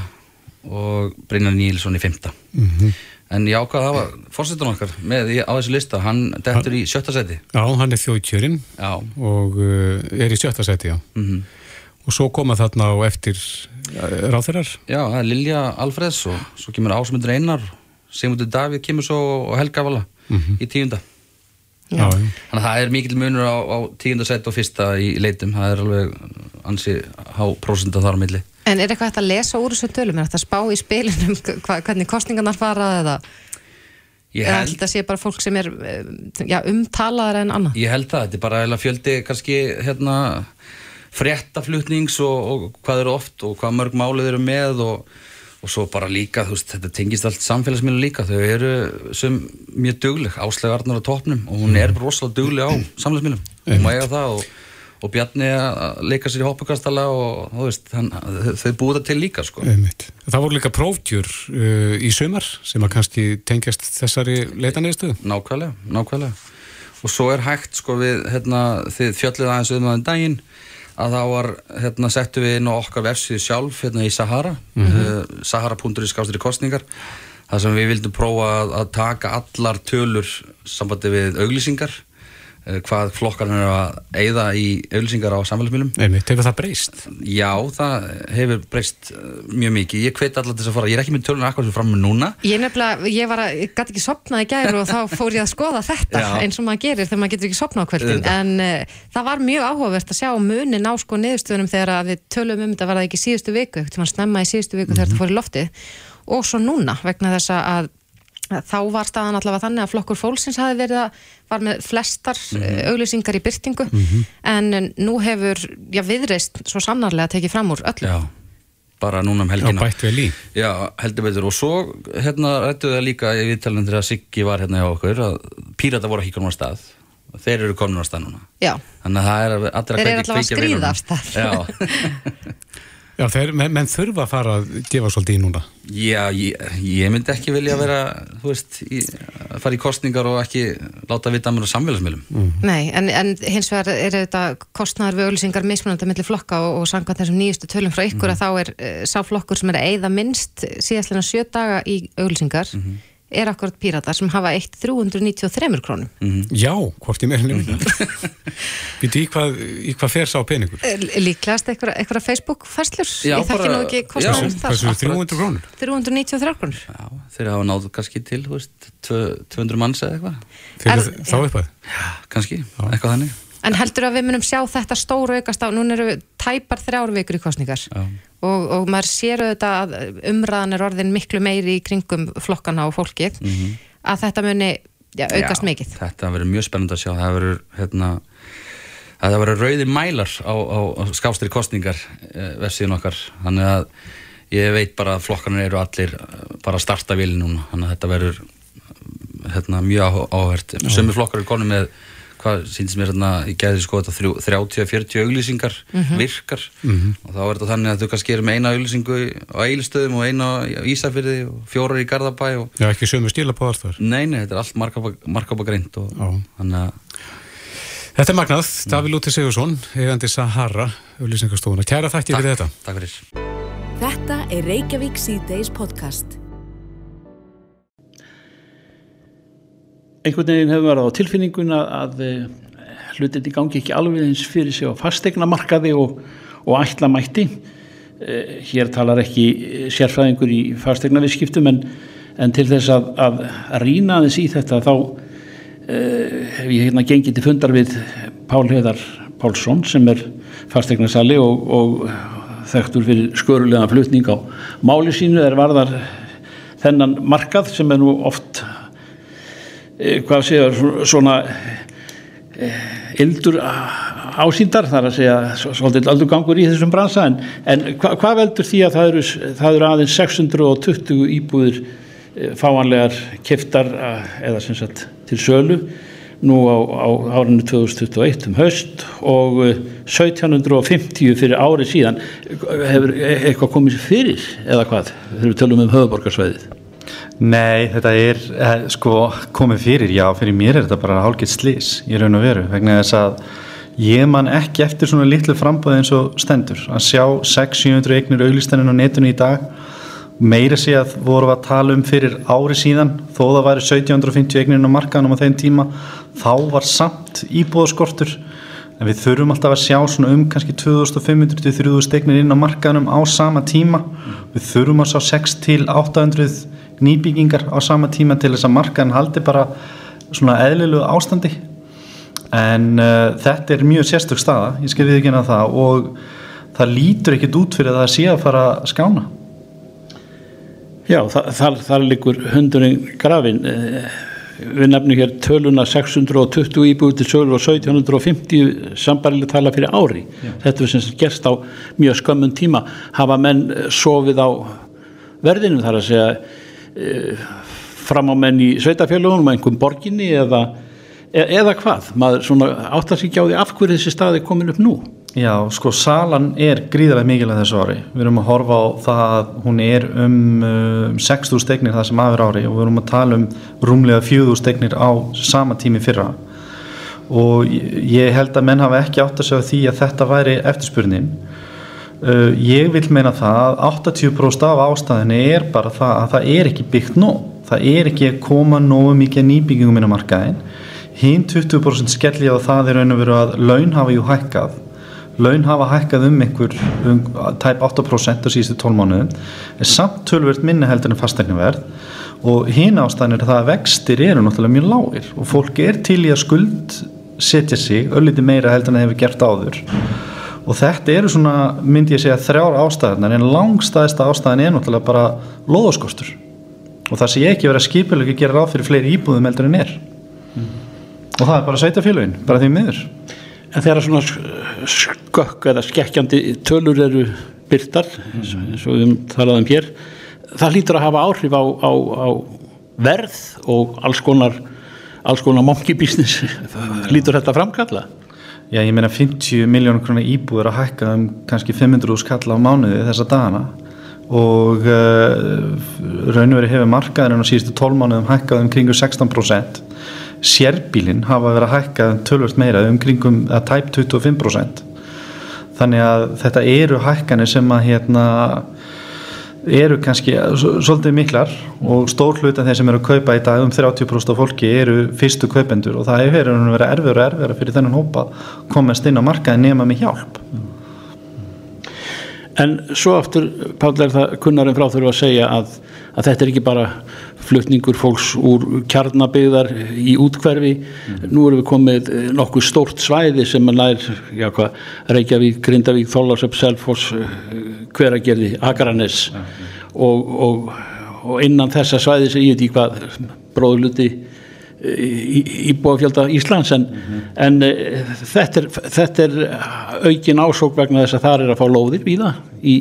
og Brynjar Nílsson í fymta Mhm. en ég ákvað að hafa fórsetan okkar með í- á þessu lista, hann dettur í sjötta seti Já, hann er þjóðkjörinn Já. og uh, er í sjötta seti, já. Mhm. Og svo koma þarna á eftir uh, ráþeirar. Já, það er Lilja Alfreds og svo kemur Ásmundur Einar Sigmundur Davíð kemur svo og Helga Vala Mhm. í tíunda Já. Þannig að það er mikill munur á, á tíunda set og fyrsta í leitum það er alveg ansi há prósenda þar á milli En er eitthvað hægt að lesa úr þessu tölum? Er þetta að spá í spilinum hva, hvernig kostningarnar fara eða, Ég held, þetta sé bara fólk sem er eh, já, umtalaðar en annað? ég held það, þetta er bara fjöldi kannski hérna fréttaflutnings og, og hvað eru oft og hvað mörg málið eru með og, og svo bara líka, þú veist, þetta tengist allt samfélagsmiðlu líka, þau eru sem mjög dugleg, Áslega Arnar á toppnum og hún er rosalega dugleg á samfélagsmiðlum má eiga það og, og Bjarni að leika sér í hoppukastala og þú veist, hann, þau búið það til líka sko. Það voru líka prófdjur uh, í sumar sem að kannski tengjast þessari leitaneyðstöðu. Nákvæmlega, nákvæmlega. Og svo er hægt, sko, við, hérna, þið fjöllið aðeins um aðeins daginn, að þá var, hérna, settu við inn á okkar vefsíðu sjálf, hérna, í Sahara, mm Mhm. sahara.is skástir í kostningar, þar sem við vildum prófa að, að taka allar tölur sambandi við auglýsingar, eh, hvað flokkar er að eyða í auglýsingar á samfélagsmiðlum. Einmitt, hefur það breyst? Já, það hefur breyst eh, mjög mikið. Ég hveit allar til þess að fara, ég er ekki með tölunum akkur sem fram með núna, Ég nefnilega, ég var að, ég gæti ekki sopnað í gæri og þá fór ég að skoða þetta Já. eins og maður gerir þegar maður getur ekki sopnað á kvöldin en uh, það var mjög áhugavert að sjá munin á sko niðurstöðunum þegar að við tölum um þetta var það ekki síðustu viku, til maður snemma í síðustu viku þegar þetta fór í loftið og svo núna vegna þess að þá var staðan allavega þannig að flokkur fólksins hafi verið að var með flestar mm auglýsingar í byrtingu en nú hefur, já viðreist svo sannarlega tekið fram úr öllu. Já, bara núna um helgina. Já, bætt vel í. Já, heldur betur. Og svo hérna rættu það líka í viðtalinn þegar Siggi var hérna hjá okkur að pírata voru ekki komin á stað. Þeir eru komin á stað núna. Já, þannig að það er allir að Þeir eru kveikja- allavega að kveikja skríða af stað. Já, þeir, menn, menn þurfa að fara að gefa svolítið í núna. já ég, ég myndi ekki vilja vera þú veist, í, að fara í kostningar og ekki láta vita mér á samfélagsmiðlum. Nei, en, en hins vegar er þetta kostnæður við auglýsingar mismunandi millir flokka og, og samkvæmt þessum nýjustu tölum frá ykkur að þá er uh, sá flokkur sem er að eyða minnst síðastlega sjö daga í auglýsingar er akkurat píratar sem hafa eitt 393 krónum Já, hvort ég meira nefnir. Býtu í hvað, hvað fer sá peningur? Eh, Líklegast eitthvað, eitthvað Facebook-færslur Já, ég þekki nú ekki Já. kostnæður Hvað svo 300 krónur? 393 krónur Já, þeir hafa náðu kannski til veist, tvö- 200 manns eða eitthvað Er- þá uppað? kannski, eitthvað þannig En heldur að við munum sjá þetta stóru aukast á, núna eru tæpar þrjár vikur í kostningar Já. Og, og maður sér auðvitað að umræðan er orðin miklu meiri í kringum flokkana og fólkið að þetta muni já, aukast. Já, mikið. Þetta verður mjög spennandi að sjá. Það verður hérna það verður rauði mælar á, á, á skástri kostningar eh, vefsíðun okkar. Þannig að ég veit bara að flokkarnir eru allir eh, bara að starta vilja núna. Þannig að þetta verður eh, hérna, mjög áhvert sömu flokkar eru konum með hvað síndist mér hérna í gæði sko þetta þrjú- 30-40 auglýsingar virkar og þá er þetta þannig að þau kannski eru með eina auglýsingu á eilistöðum og eina á Ísafyrði og fjórar í Garðabæ og Já, ekki sömu stíla på þar. Nei, nei, þetta er allt markapa greint og þannig að Þetta er magnað, Daví Lúti Sigursson, eigandi Sahara, auðlýsingastofuna. Kæra þætti fyrir þetta. Takk fyrir Þetta er Reykjavík C-Days podcast. Einhvern veginn hefur verið á tilfinninguna að eh, hlutinni gangi ekki alveg eins fyrir sig á fastegnamarkaði og, og ætla mætti. Eh, hér talar ekki eh, sérfræðingur í fastegnaviðskiptum en, en til þess að, að rýna aðeins í þetta þá hef ég hérna gengið til fundar við Pál Heiðar Pálsson sem er fastegnasali og, og þekktur fyrir skörulega flutning á máli sínu er varðar þennan markað sem er nú oft hvað segja svona eh, ildur ásýndar þar að segja svo- svolítið aldur gangur í þessum bransa en, en hva, hvað veldur því að það eru, það eru aðeins 620 íbúðir eh, fáanlegar keftar eða sem sagt til sölu nú á, á árinu 2021 um haust og eh, 1750 fyrir ári síðan. Hefur e- eitthvað komið fyrir eða hvað? Þegar við tölum um höfuborgarsvæðið Nei, þetta er eh, sko komið fyrir, já, fyrir mér er þetta bara hálfgeitt slis í raun og veru vegna þess að ég man ekki eftir svona litlu frambóð eins og stendur. Að sjá 600-700 eignir auglistaninn á netinu í dag meira sé að voru að tala um fyrir ári síðan þó það væri 1750 eignir á markaðanum á þeim tíma þá var samt íbúðaskortur. En við þurfum alltaf að sjá svona um kannski 2500-3000 eignir inn á markaðanum á sama tíma. Við þurfum að sjá 6 til 800 nýbyggingar á sama tíma til þess að markaðan haldi bara svona eðlilegu ástandi. En uh, þetta er mjög sérstök staða, ég skal við ekki að það og það lítur ekkit út fyrir að það sé að fara að skána. Já, þar, þar, þar likur hundurinn grafin við nefnum hér töluna 620 íbúið til sölu og 1750 sambarileg tala fyrir ári. Þetta er sem gerst á mjög skömmun tíma. Hafa menn eh, sofið á verðinum þar að segja e, fram á menn í sveitafélagunum einhverjum borginni eða, e, eða hvað, maður svona áttar sig ekki á því af hverju þessi staði komin upp nú Já, sko salan er gríðarlega mikilvæg þessu ári. Við erum að horfa á það að hún er um uh, 6.000 stegnir það sem aðver ári og við erum að tala um rúmlega 4.000 stegnir á sama tími fyrra og ég- held að menn hafa ekki átt að segja því að þetta væri eftirspurnin. Uh, ég vil meina það að 80% af ástæðinni er bara það að það er ekki byggt nóg. Það er ekki að koma nógu mikið nýbyggingum inn á markaðin. Hinn 20% skelli á það er raun og veru að laun hafa jú hækkað. Laun hafa hækkað um einhver um, tæp 8% á síðustu 12 mánuðum. En samt tölvöld minni heldur en fastegnaverð og hinn ástæðan er það að vextir eru náttúrulega mjög lágir. Og fólk er til í að skuld setja sig ölliti meira heldur en það hefur gert áður og þetta eru svona, myndi ég segja þrjár ástæðanar en langstæðista ástæðan er náttúrulega bara loðaskostur og það sé ekki verið að skipilega gera ráð fyrir fleiri íbúðum heldur en er. Og það er bara sveitafélagin, bara því miður. En þegar svona skökk eða skekkjandi tölur eru byrtar, eins og við talaðum hér, það hlýtur að hafa áhrif á, á, á verð og alls konar, alls konar monkey business. Hlýtur þetta framkalla? Já, ég meina 50 miljónur krónar íbúður að hækka um kannski 500 skall á mánuði þessa dagana. Og uh, raunveri hefur markaðurinn á síðustu 12 mánuðum hækkað um kringu 16% sérbílinn hafa verið að hækka tölvöld meira um kringum að tæp 25% þannig að þetta eru hækkanir sem að hérna eru kannski svolítið miklar og stór hluta þeir sem eru að kaupa í dag um 30% af fólki eru fyrstu kaupendur og það hefur verið erfur og erfur fyrir þennan hópa komast inn á markaði nema með hjálp En svo aftur, Páll, er það kunnarinn frá þurfa að segja að, að þetta er ekki bara flutningur fólks úr kjarnabigðar í útkverfi. Mm. Nú erum við komið nokkuð stórt svæði sem er nær, já hvað, Reykjavík, Grindavík, Þólarsöp, Selfoss, Hveragerði, Akranes mm. og, og, og innan þessa svæði sem ég veit í hvað bróðluti íbúafjölda Íslands en, mm -hmm. en uh, þetta, er, þetta er aukin ásók vegna þess að það er að fá lóðir það í,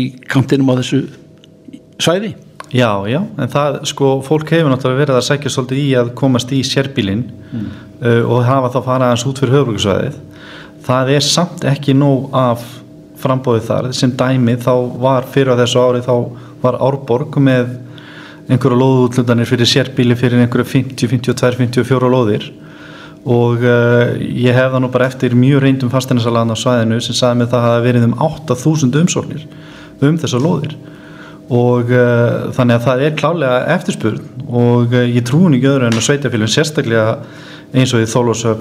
í kantinum á þessu svæði Já, já, en það sko fólk hefur náttúrulega verið að sækja svolítið í að komast í sérbílinn mm. uh, og hafa þá farað hans út fyrir höfbruksvæðið það er samt ekki nóg af frambóðið þar sem dæmið þá var fyrir á þessu ári þá var Árborg með einhverju lóðútlutanir fyrir sérbíli fyrir einhverju 50, 52, 54 lóðir. Og uh, ég hef það nú bara eftir mjög reyndum fasteinasalan á svæðinu sem sagði mig það að verið um 8000 umsóknir um þessar lóðir. Og uh, þannig að það er klálega eftirspurn. Og uh, ég trúin ekki öðru en að sveitafélum sérstaklega eins og í Þólósöf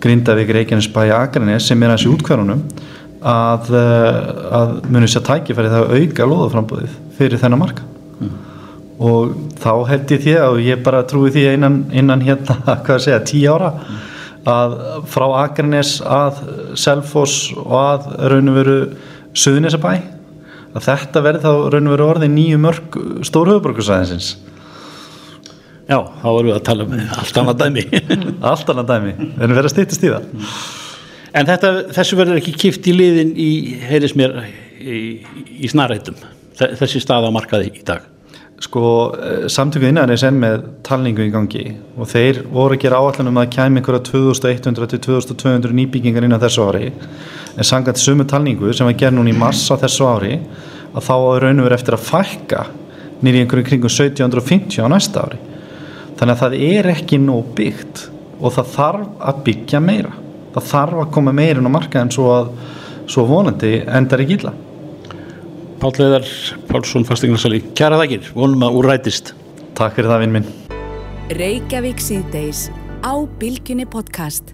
Grindavík, Reykjanesbæ, Akranes sem er þessi útkværunum að, að munir sér tækifæri það að auka lóðaframbúðið fyrir þennan marka mm og þá held ég því og ég bara trúi því innan, innan hérna, hvað að segja, tí ára að frá Akranes að Selfoss og að raun og veru Suðunisabæ að þetta verði þá raun og veru orðið nýju mörg stór höfuborgarsæðinsins Já, þá vorum við að tala um allt annað dæmi. Allt annað dæmi, við erum verið að stýttast í það. En þetta, þessu verður ekki kipt í liðin í, heyris mér, í, í snarættum þessi stað á markaði í dag sko eh, samtöku innan er senn með talningu í gangi og þeir voru að gera áallan um að kæmi einhverja 2100-2200 nýbyggingar innan þessu ári. En sangat sumu talningu sem var gerð núna í massa þessu ári að þá er raun og verið eftir að fælka nýri einhverju kringum 1750 á næsta ári. Þannig að það er ekki nóg byggt og það þarf að byggja meira. Það þarf að koma meira inn á marka en svo að svo vonandi endar ekki illa Pál Leðar Pálsson fastegnarsali, kæra þakkir, vonum að úrætist Takk fyrir það vinn minn. Reykjavík síðdeis á Bilginni podcast